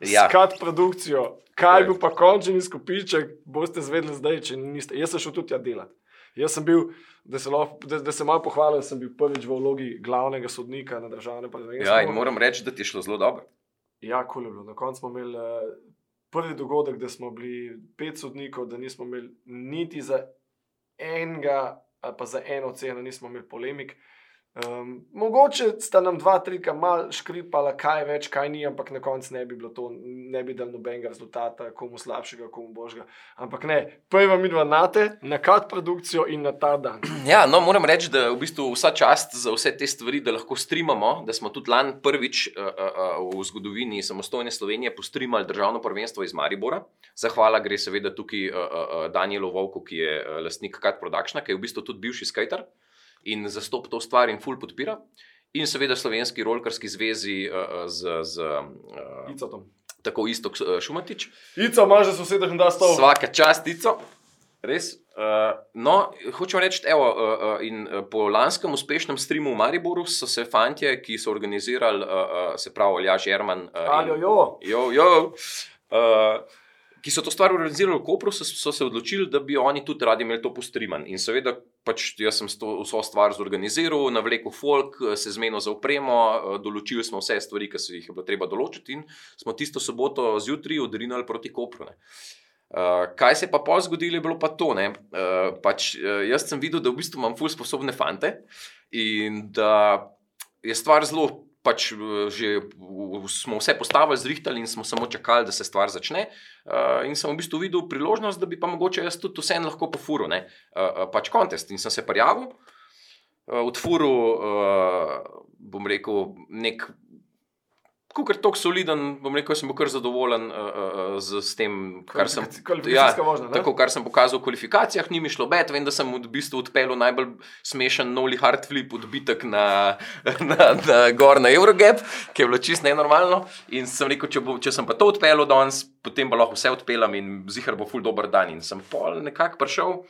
ja. skat produkcijo. Kaj bi pa končni skupiček, boste zvedeli zdaj, če niste. Jaz sem šel tudi tja delati. Jaz sem bil, da se, lahko, da, da se malo pohvalim, sem bil prvič v vlogi glavnega sodnika na državnem prvenstvu. Ja, in moram reči, da ti je šlo zelo dobro. Ja, kul je bilo. Na koncu smo imeli uh, prvi dogodek, da smo bili pet sodnikov, da nismo imeli niti za enega, pa za eno ceno, nismo imeli polemik. Uh, Um, mogoče sta nam dva, tri, ki malo škripala, kaj več, kaj ni, ampak na koncu ne bi bilo to, ne bi dal nobenega rezultata, komu slabšega, komu božga. Ampak ne, prva mi dva nate, na kat produkcijo in na ta dan. Ja, no, moram reči, da je v bistvu vsa čast za vse te stvari, da lahko streamamo, da smo tudi lani prvič uh, uh, v zgodovini samostojne Slovenije postreamali državno prvenstvo iz Maribora. Zahvala gre seveda tukaj uh, uh, Danielu Vovku, ki je uh, lastnik Kat Productiona, ki je v bistvu tudi bivši skater in zastopa to stvar in ful podpira. In seveda Slovenski rolkarski zvezi uh, z. z uh, Tako isto, Šumatič. Ico, imaš za sosedov in da sto. Vsaka čast, Ico. Res. Uh, no, hočem reči, evo, uh, in po lanskem uspešnem streamu v Mariboru so se fanti, ki so organizirali, uh, uh, se pravi, Aljaš Jerman. Uh, Aljo, jo. jo, jo uh, ki so to stvar organizirali v Kopru, so, so se odločili, da bi oni tudi radi imeli to postriman. In seveda, pač jaz sem to vso stvar zorganiziral, navlekel folk, se zmenil za upremo, določili smo vse stvari, ki se jih je bilo treba določiti, in smo tisto soboto zjutraj odrinali proti Kopru. Ne. Uh, kaj se je pa pa zgodilo, je bilo pa to. Uh, pač, uh, jaz sem videl, da v bistvu imam fulj sposobne fante in da je stvar zelo pač eh, že smo vse postavili, zrihtali in smo samo čakali, da se stvar začne. Uh, in sem v bistvu videl priložnost, da bi pa mogoče jaz tudi vseeno lahko pofuril, uh, pač kontest. In sem se prijavil, uh, odfuril, uh, bom rekel, nek Ko je tako soliden, bom rekel, sem bil kar zadovoljen uh, uh, z, z tem, kar sem, ja, možno, tako, kar sem pokazal v kvalifikacijah. Ni mi šlo bet, vem, da sem v bistvu odpeljal najbolj smešen Noli Hard Flip odbitek na, na, na gor na Eurogap, ki je bilo čist nenormalno. In sem rekel, če, bo, če sem pa to odpeljal danes, potem pa lahko vse odpeljem in zihar bo ful dober dan. In sem pol nekako prišel.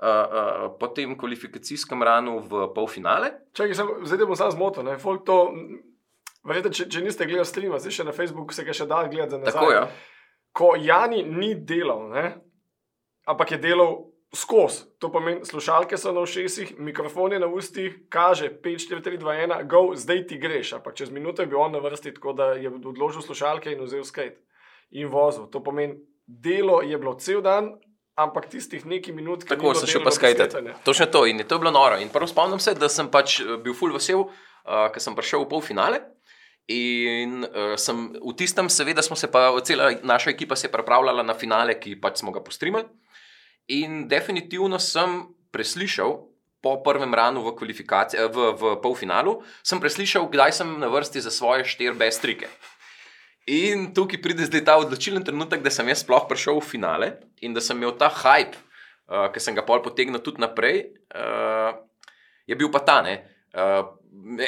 Uh, uh, po tem kvalifikacijskem ranu v polfinale. Čakaj, zdaj bom samo zmotil. Verjete, če, če niste gledali streama, zdaj še na Facebooku se ga še da gledati za nazaj. Tako ja. Ko Jani ni delal, ne? ampak je delal skozi. To pomeni, slušalke so na ušesih, mikrofon je na ustih, kaže 5, 4, 3, 2, 1, go, zdaj ti greš. Ampak čez minuto je bil on na vrsti, tako da je odložil slušalke in vzel skate in vozil. To pomeni, delo je bilo cel dan. Ampak tistih nekaj minut, ki Tako sem šel pa skajati. Točno to in je to bilo noro. In prvo spomnim se, da sem pač eh, bil full vesel, uh, ker sem prišel v polfinale. In uh, sem, v tistem, seveda, smo se pa, cela naša ekipa se je pripravljala na finale, ki pač smo ga postrimali. In definitivno sem preslišal po prvem ranu v, v, v polfinalu, sem preslišal, kdaj sem na vrsti za svoje štiri bestrike. In tukaj pride zdaj ta odločilen trenutek, da sem jaz sploh prišel v finale in da sem imel ta hype, uh, ki sem ga pol potegnil tudi naprej, uh, je bil pa ta. Uh,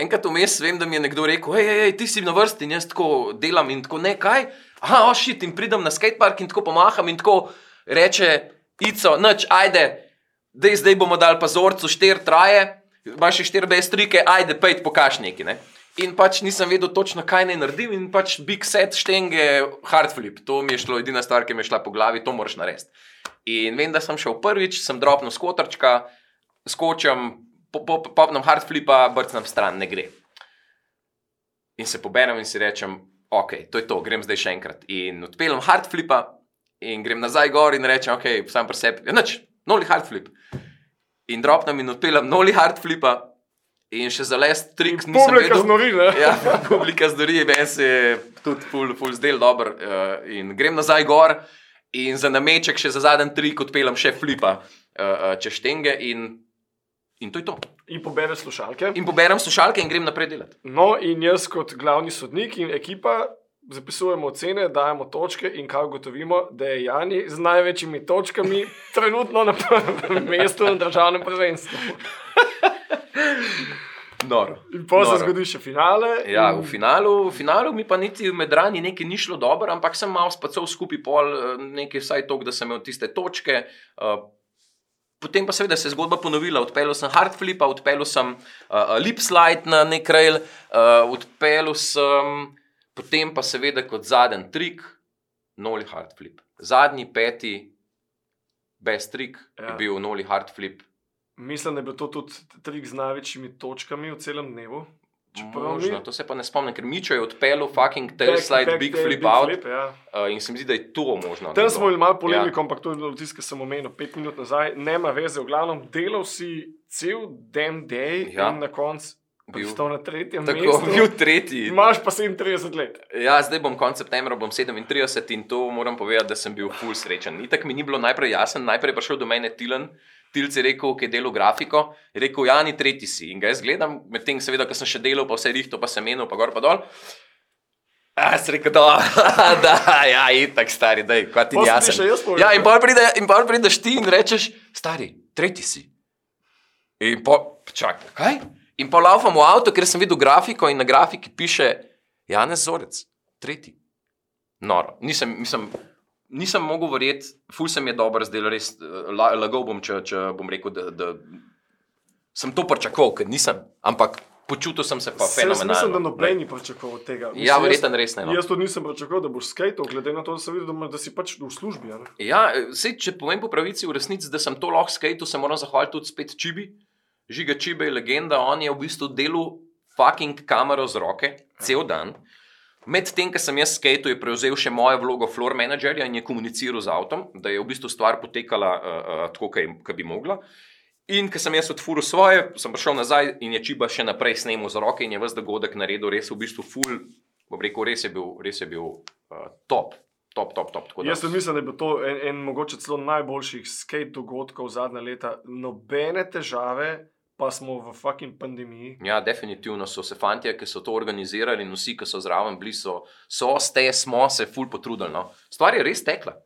enkrat vmes vem, da mi je nekdo rekel: hej, hej, ti si na vrsti in jaz tako delam in tako nekaj. Ah, ošit oh, in pridem na skatepark in tako pomaham in tako reče: Ico, noč, ajde, dej, zdaj bomo dali pa zorcu štir traje, imaš še štir bestrike, ajde, pejt pokaž neki. Ne? In pač nisem vedel točno, kaj naj naredim, in pač big set štenge, hard flip. To mi je šlo, edina stvar, ki mi je šla po glavi, to moraš narediti. In vem, da sem šel prvič, sem dropnil skotrčka, skočim, popnem hard flipa, brcnem stran, ne gre. In se poberem in si rečem, ok, to je to, grem zdaj še enkrat. In odpeljem hard flipa in grem nazaj gor in rečem, ok, sam pri sebi, ja, noč, noli hard flip. In dropnem in odpeljem noli hard flipa. In še za les trik, nisem publika vedel, znori, ja, publika zdori, meni se je tudi ful, ful zdel dober. Uh, in grem nazaj gor in za nameček še za zadnji trik odpeljem še flipa uh, uh, čez štenge in, in to je to. In poberem slušalke. In poberem slušalke in grem naprej delati. No, in jaz kot glavni sodnik in ekipa zapisujemo ocene, dajemo točke in kaj ugotovimo, da je Jani z največjimi točkami trenutno na prvem mestu na državnem prvenstvu. Noro. In pa se zgodi še finale. Ja, v, finalu, v finalu mi pa niti med rani nekaj ni šlo dobro, ampak sem malo spacal skupaj pol, eh, nekaj vsaj to, da sem imel tiste točke. Uh, Potem pa seveda se je zgodba ponovila. Odpeljal sem hard flip, odpeljal sem uh, lip slide na nek rail, uh, odpeljal sem Potem pa seveda kot zadnji trik, noli hard flip. Zadnji peti, best trik ja. je bil noli hard flip. Mislim, da je bil to tudi trik z največjimi točkami v celem dnevu. Možno, to se pa ne spomnim, ker Mičo je odpeljal fucking tail back, slide, back, big tail, flip big out. Flip, ja. uh, in se mi zdi, da je to možno. Tam smo imeli malo polemiko, ja. ampak to je bilo tisto, kar sem omenil pet minut nazaj. Nema veze, v glavnem delal si cel dan, day ja. in na koncu bil na tretjem tako, mestu. Bil tretji. Imaš pa 37 let. Ja, zdaj bom konec septembra, bom 37 in to moram povedati, da sem bil full srečen. Ni tako mi ni bilo najprej jasno, najprej je prišel do mene Tilan. Tilc je rekel, ki je delal grafiko, je rekel, ja, ni tretji si. In ga jaz gledam, medtem, seveda, ko sem še delal, pa vse rihto, pa sem menil, pa gor pa dol. A, se rekel, da, da, ja, in tako stari, da je, kot ti jasno. Ja, in pa pride, prideš ti in rečeš, stari, tretji si. In pa, čakaj, kaj? In pa laufam v avto, ker sem videl grafiko in na grafiki piše Janez Zorec, tretji. Noro. Nisem, nisem, nisem mogel verjeti, ful sem je dobro zdel, res lagal bom, če, če bom rekel, da, da sem to pričakoval, ker nisem. Ampak počutil sem se pa fenomenalno. Mislim, da noben ni pričakoval tega. Mislim, ja, verjetno res ne. No. Jaz to nisem pričakoval, da boš skajal, glede na to, da sem videl, da, da si pač v službi. Ja, ja sej, če povem po pravici, v resnici, da sem to lahko skajal, se moram zahvaliti tudi spet Čibi. Žiga Čibe je legenda, on je v bistvu delal fucking kamero z roke, cel dan. Medtem, ko sem jaz skate, je prevzel še mojo vlogo floor managerja in je komuniciral z avtom, da je v bistvu stvar potekala uh, uh, tako, kot bi mogla. In ko sem jaz odfuril svoje, sem prišel nazaj in je Čiba še naprej snemal z roke in je vse dogodek naredil, res v bistvu full, bom rekel, res je bil, res je bil uh, top. Top, top, top, jaz mislim, da je bil to en, en mogoče celo najboljših skate dogodkov zadnja leta. Nobene težave, pa smo v fucking pandemiji. Ja, definitivno so se fanti, ki so to organizirali in vsi, ki so zraven bili, so, so ste, smo se ful potrudili. No. Stvar je res tekla.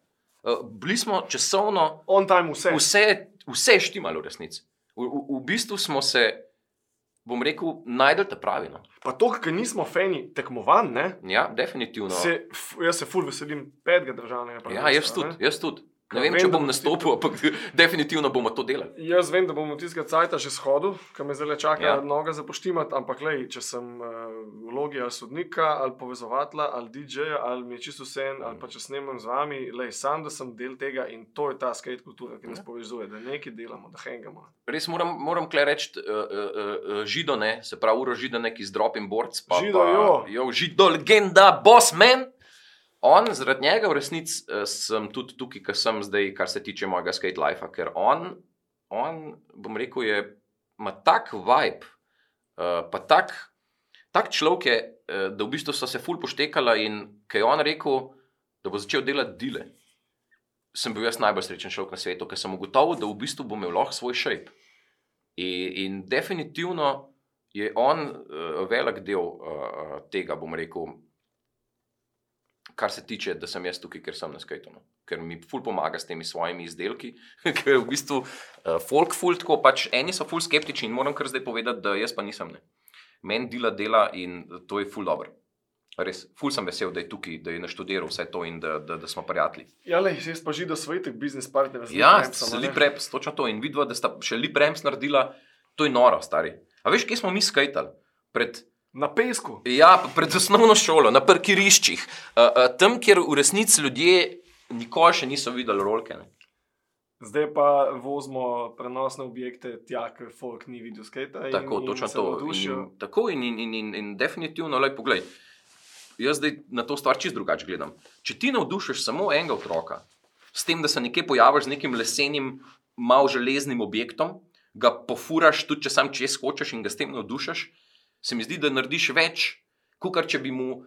Uh, bili smo časovno. On time vse. Vse, vse štimalo v resnici. V, v, v bistvu smo se, bom rekel, najdel te pravi. No. Pa to, ker nismo fani tekmovanj. Ja, definitivno. Se, jaz se ful veselim petega državnega. Ja, jaz tudi, jaz tudi. Ne vem, vem, če bom bo- nastopil, ampak definitivno bomo to delali. Jaz vem, da bom od tistega cajta že shodil, ker me zdaj čaka Ja. ja. noga za poštimat, ampak lej, če sem uh, v vlogi ali sodnika, ali povezovatla, ali DJ-ja, ali mi je čisto vse en, ali pa če snemam z vami, lej, sam da sem del tega in to je ta skate kultura, ki nas Ja. povezuje, da nekaj delamo, da hengamo. Res moram, moram kle reči, uh, uh, uh, židone, se pravi, uro židone, ki z dropim boards. Pa, Žido, pa, jo. jo. Žido, legenda, boss man. On, zaradi njega, v resnici uh, sem tudi tukaj, ker sem zdaj, kar se tiče mojega skate life, ker on, on bom rekel, je, ima tak vibe, uh, pa tak, tak človek je, uh, da v bistvu so se ful poštekala in kaj je on rekel, da bo začel delati dile. Sem bil jaz najbolj srečen človek na svetu, ker sem ugotovil, da v bistvu bom imel lahko svoj shape. In, in definitivno je on uh, velik del uh, tega, bom rekel, kar se tiče, da sem jaz tukaj, ker sem na skajtu. No. Ker mi ful pomaga s temi svojimi izdelki, ker je v bistvu uh, folk ful tako, pač eni so ful skeptični in moram kar zdaj povedati, da jaz pa nisem. Ne. Meni dela dela in to je ful dobro. Res, ful sem vesel, da je tukaj, da je naštudiral vse to in da, da, da smo prijatelji. Ja, lej, jaz pa žido svojih biznis partnerjev. z Ja, Lipremsom, a ne? Lipreps, točno to. In vidva, da sta še Lipreps naredila, to je noro, stari. A veš, kje smo mi skajtali? Pred, Na pesku. ja, pred osnovno šolo, na parkiriščih, uh, uh, tam, kjer v resnici ljudje nikoli še niso videli rolke. Ne. Zdaj pa vozimo prenosne objekte tja, ker folk ni videl skate. Tako, točno to. In, tako in, in, in, in, in definitivno, le poglej. Jaz zdaj na to stvar čist drugače gledam. Če ti navdušiš samo enega otroka, s tem, da se nekje pojaviš z nekim lesenim, malo železnim objektom, ga pofuraš, tudi če sam čez hočeš in ga s tem navdušiš, se mi zdi, da narediš več, kot če bi mu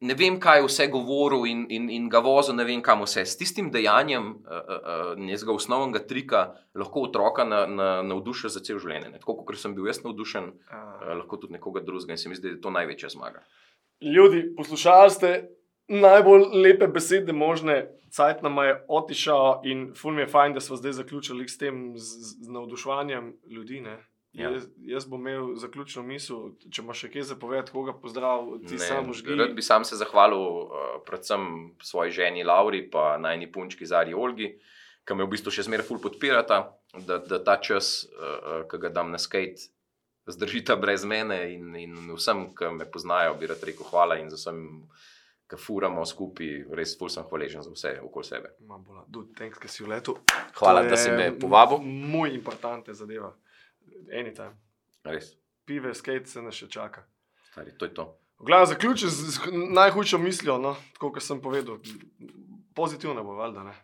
ne vem, kaj vse govoril in, in, in ga vozil, ne vem kam vse. S tistim dejanjem uh, uh, njega osnovnega trika lahko otroka na, na, navdušiš za cel življenje. Ne? Tako kot sem bil jaz navdušen, uh, lahko tudi nekoga drugega in se mi zdi, da je to največja zmaga. Ljudi, poslušali ste najbolj lepe besede možne, cajt nam je otišal in ful mi je fajn, da smo zdaj zaključili s tem z, z navduševanjem ljudi. Ne? Ja. Jaz, jaz bom imel zaključno misel, če imaš še kaj za povedati, koga pozdrav, ti Ne, samo žgi. Rad bi sam se zahvalil uh, predvsem svoji ženi Lauri in najni punčki Zari Olgi, ki me v bistvu še zmeraj ful podpirata, da, da ta čas, uh, ki ga dam na skate, zdržita brez mene in, in vsem, ki me poznajo, bi rad rekel hvala in za vsem, ki furamo skupaj, res ful sem hvaležen za vse okoli sebe. Dude, thanks, si. Hvala, da si me povabil. Moj importante zadeva. Anytime. Res, Pive, skate se nas še čaka. stari, to je to. Glavno, zaključim z, z najhujšo mislijo, no, tako kot sem povedal. Pozitivno bo, valjda. Ne?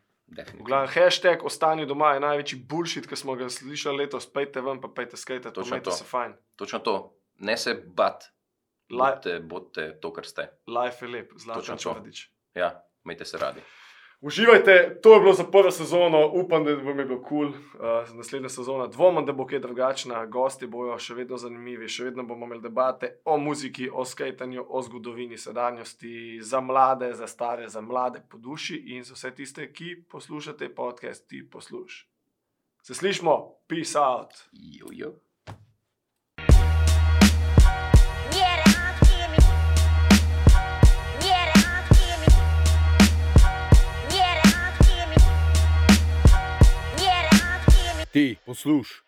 Glavnem, hashtag ostani doma je največji bullshit, ki smo ga slišali letos. Pejte ven, pa pejte skate, to Točno imejte to. se fajn. Točno to. Ne se bat, Li- bodite, bodite to, kar ste. Life je lep, Točno zlatan to. črdič. Ja, imejte se radi. Uživajte, to je bilo za prvo sezono, upam, da vam je bilo kul. Cool. Uh, naslednja sezona, dvomim, da bo kaj drugačna, gosti bojo še vedno zanimivi, še vedno bomo imeli debate o muziki, o skajtanju, o zgodovini sedanjosti, za mlade, za stare, za mlade po duši in za vse tiste, ki poslušate podcast, ti posluš. Se slišmo, peace out. Jo, Ti, posluš.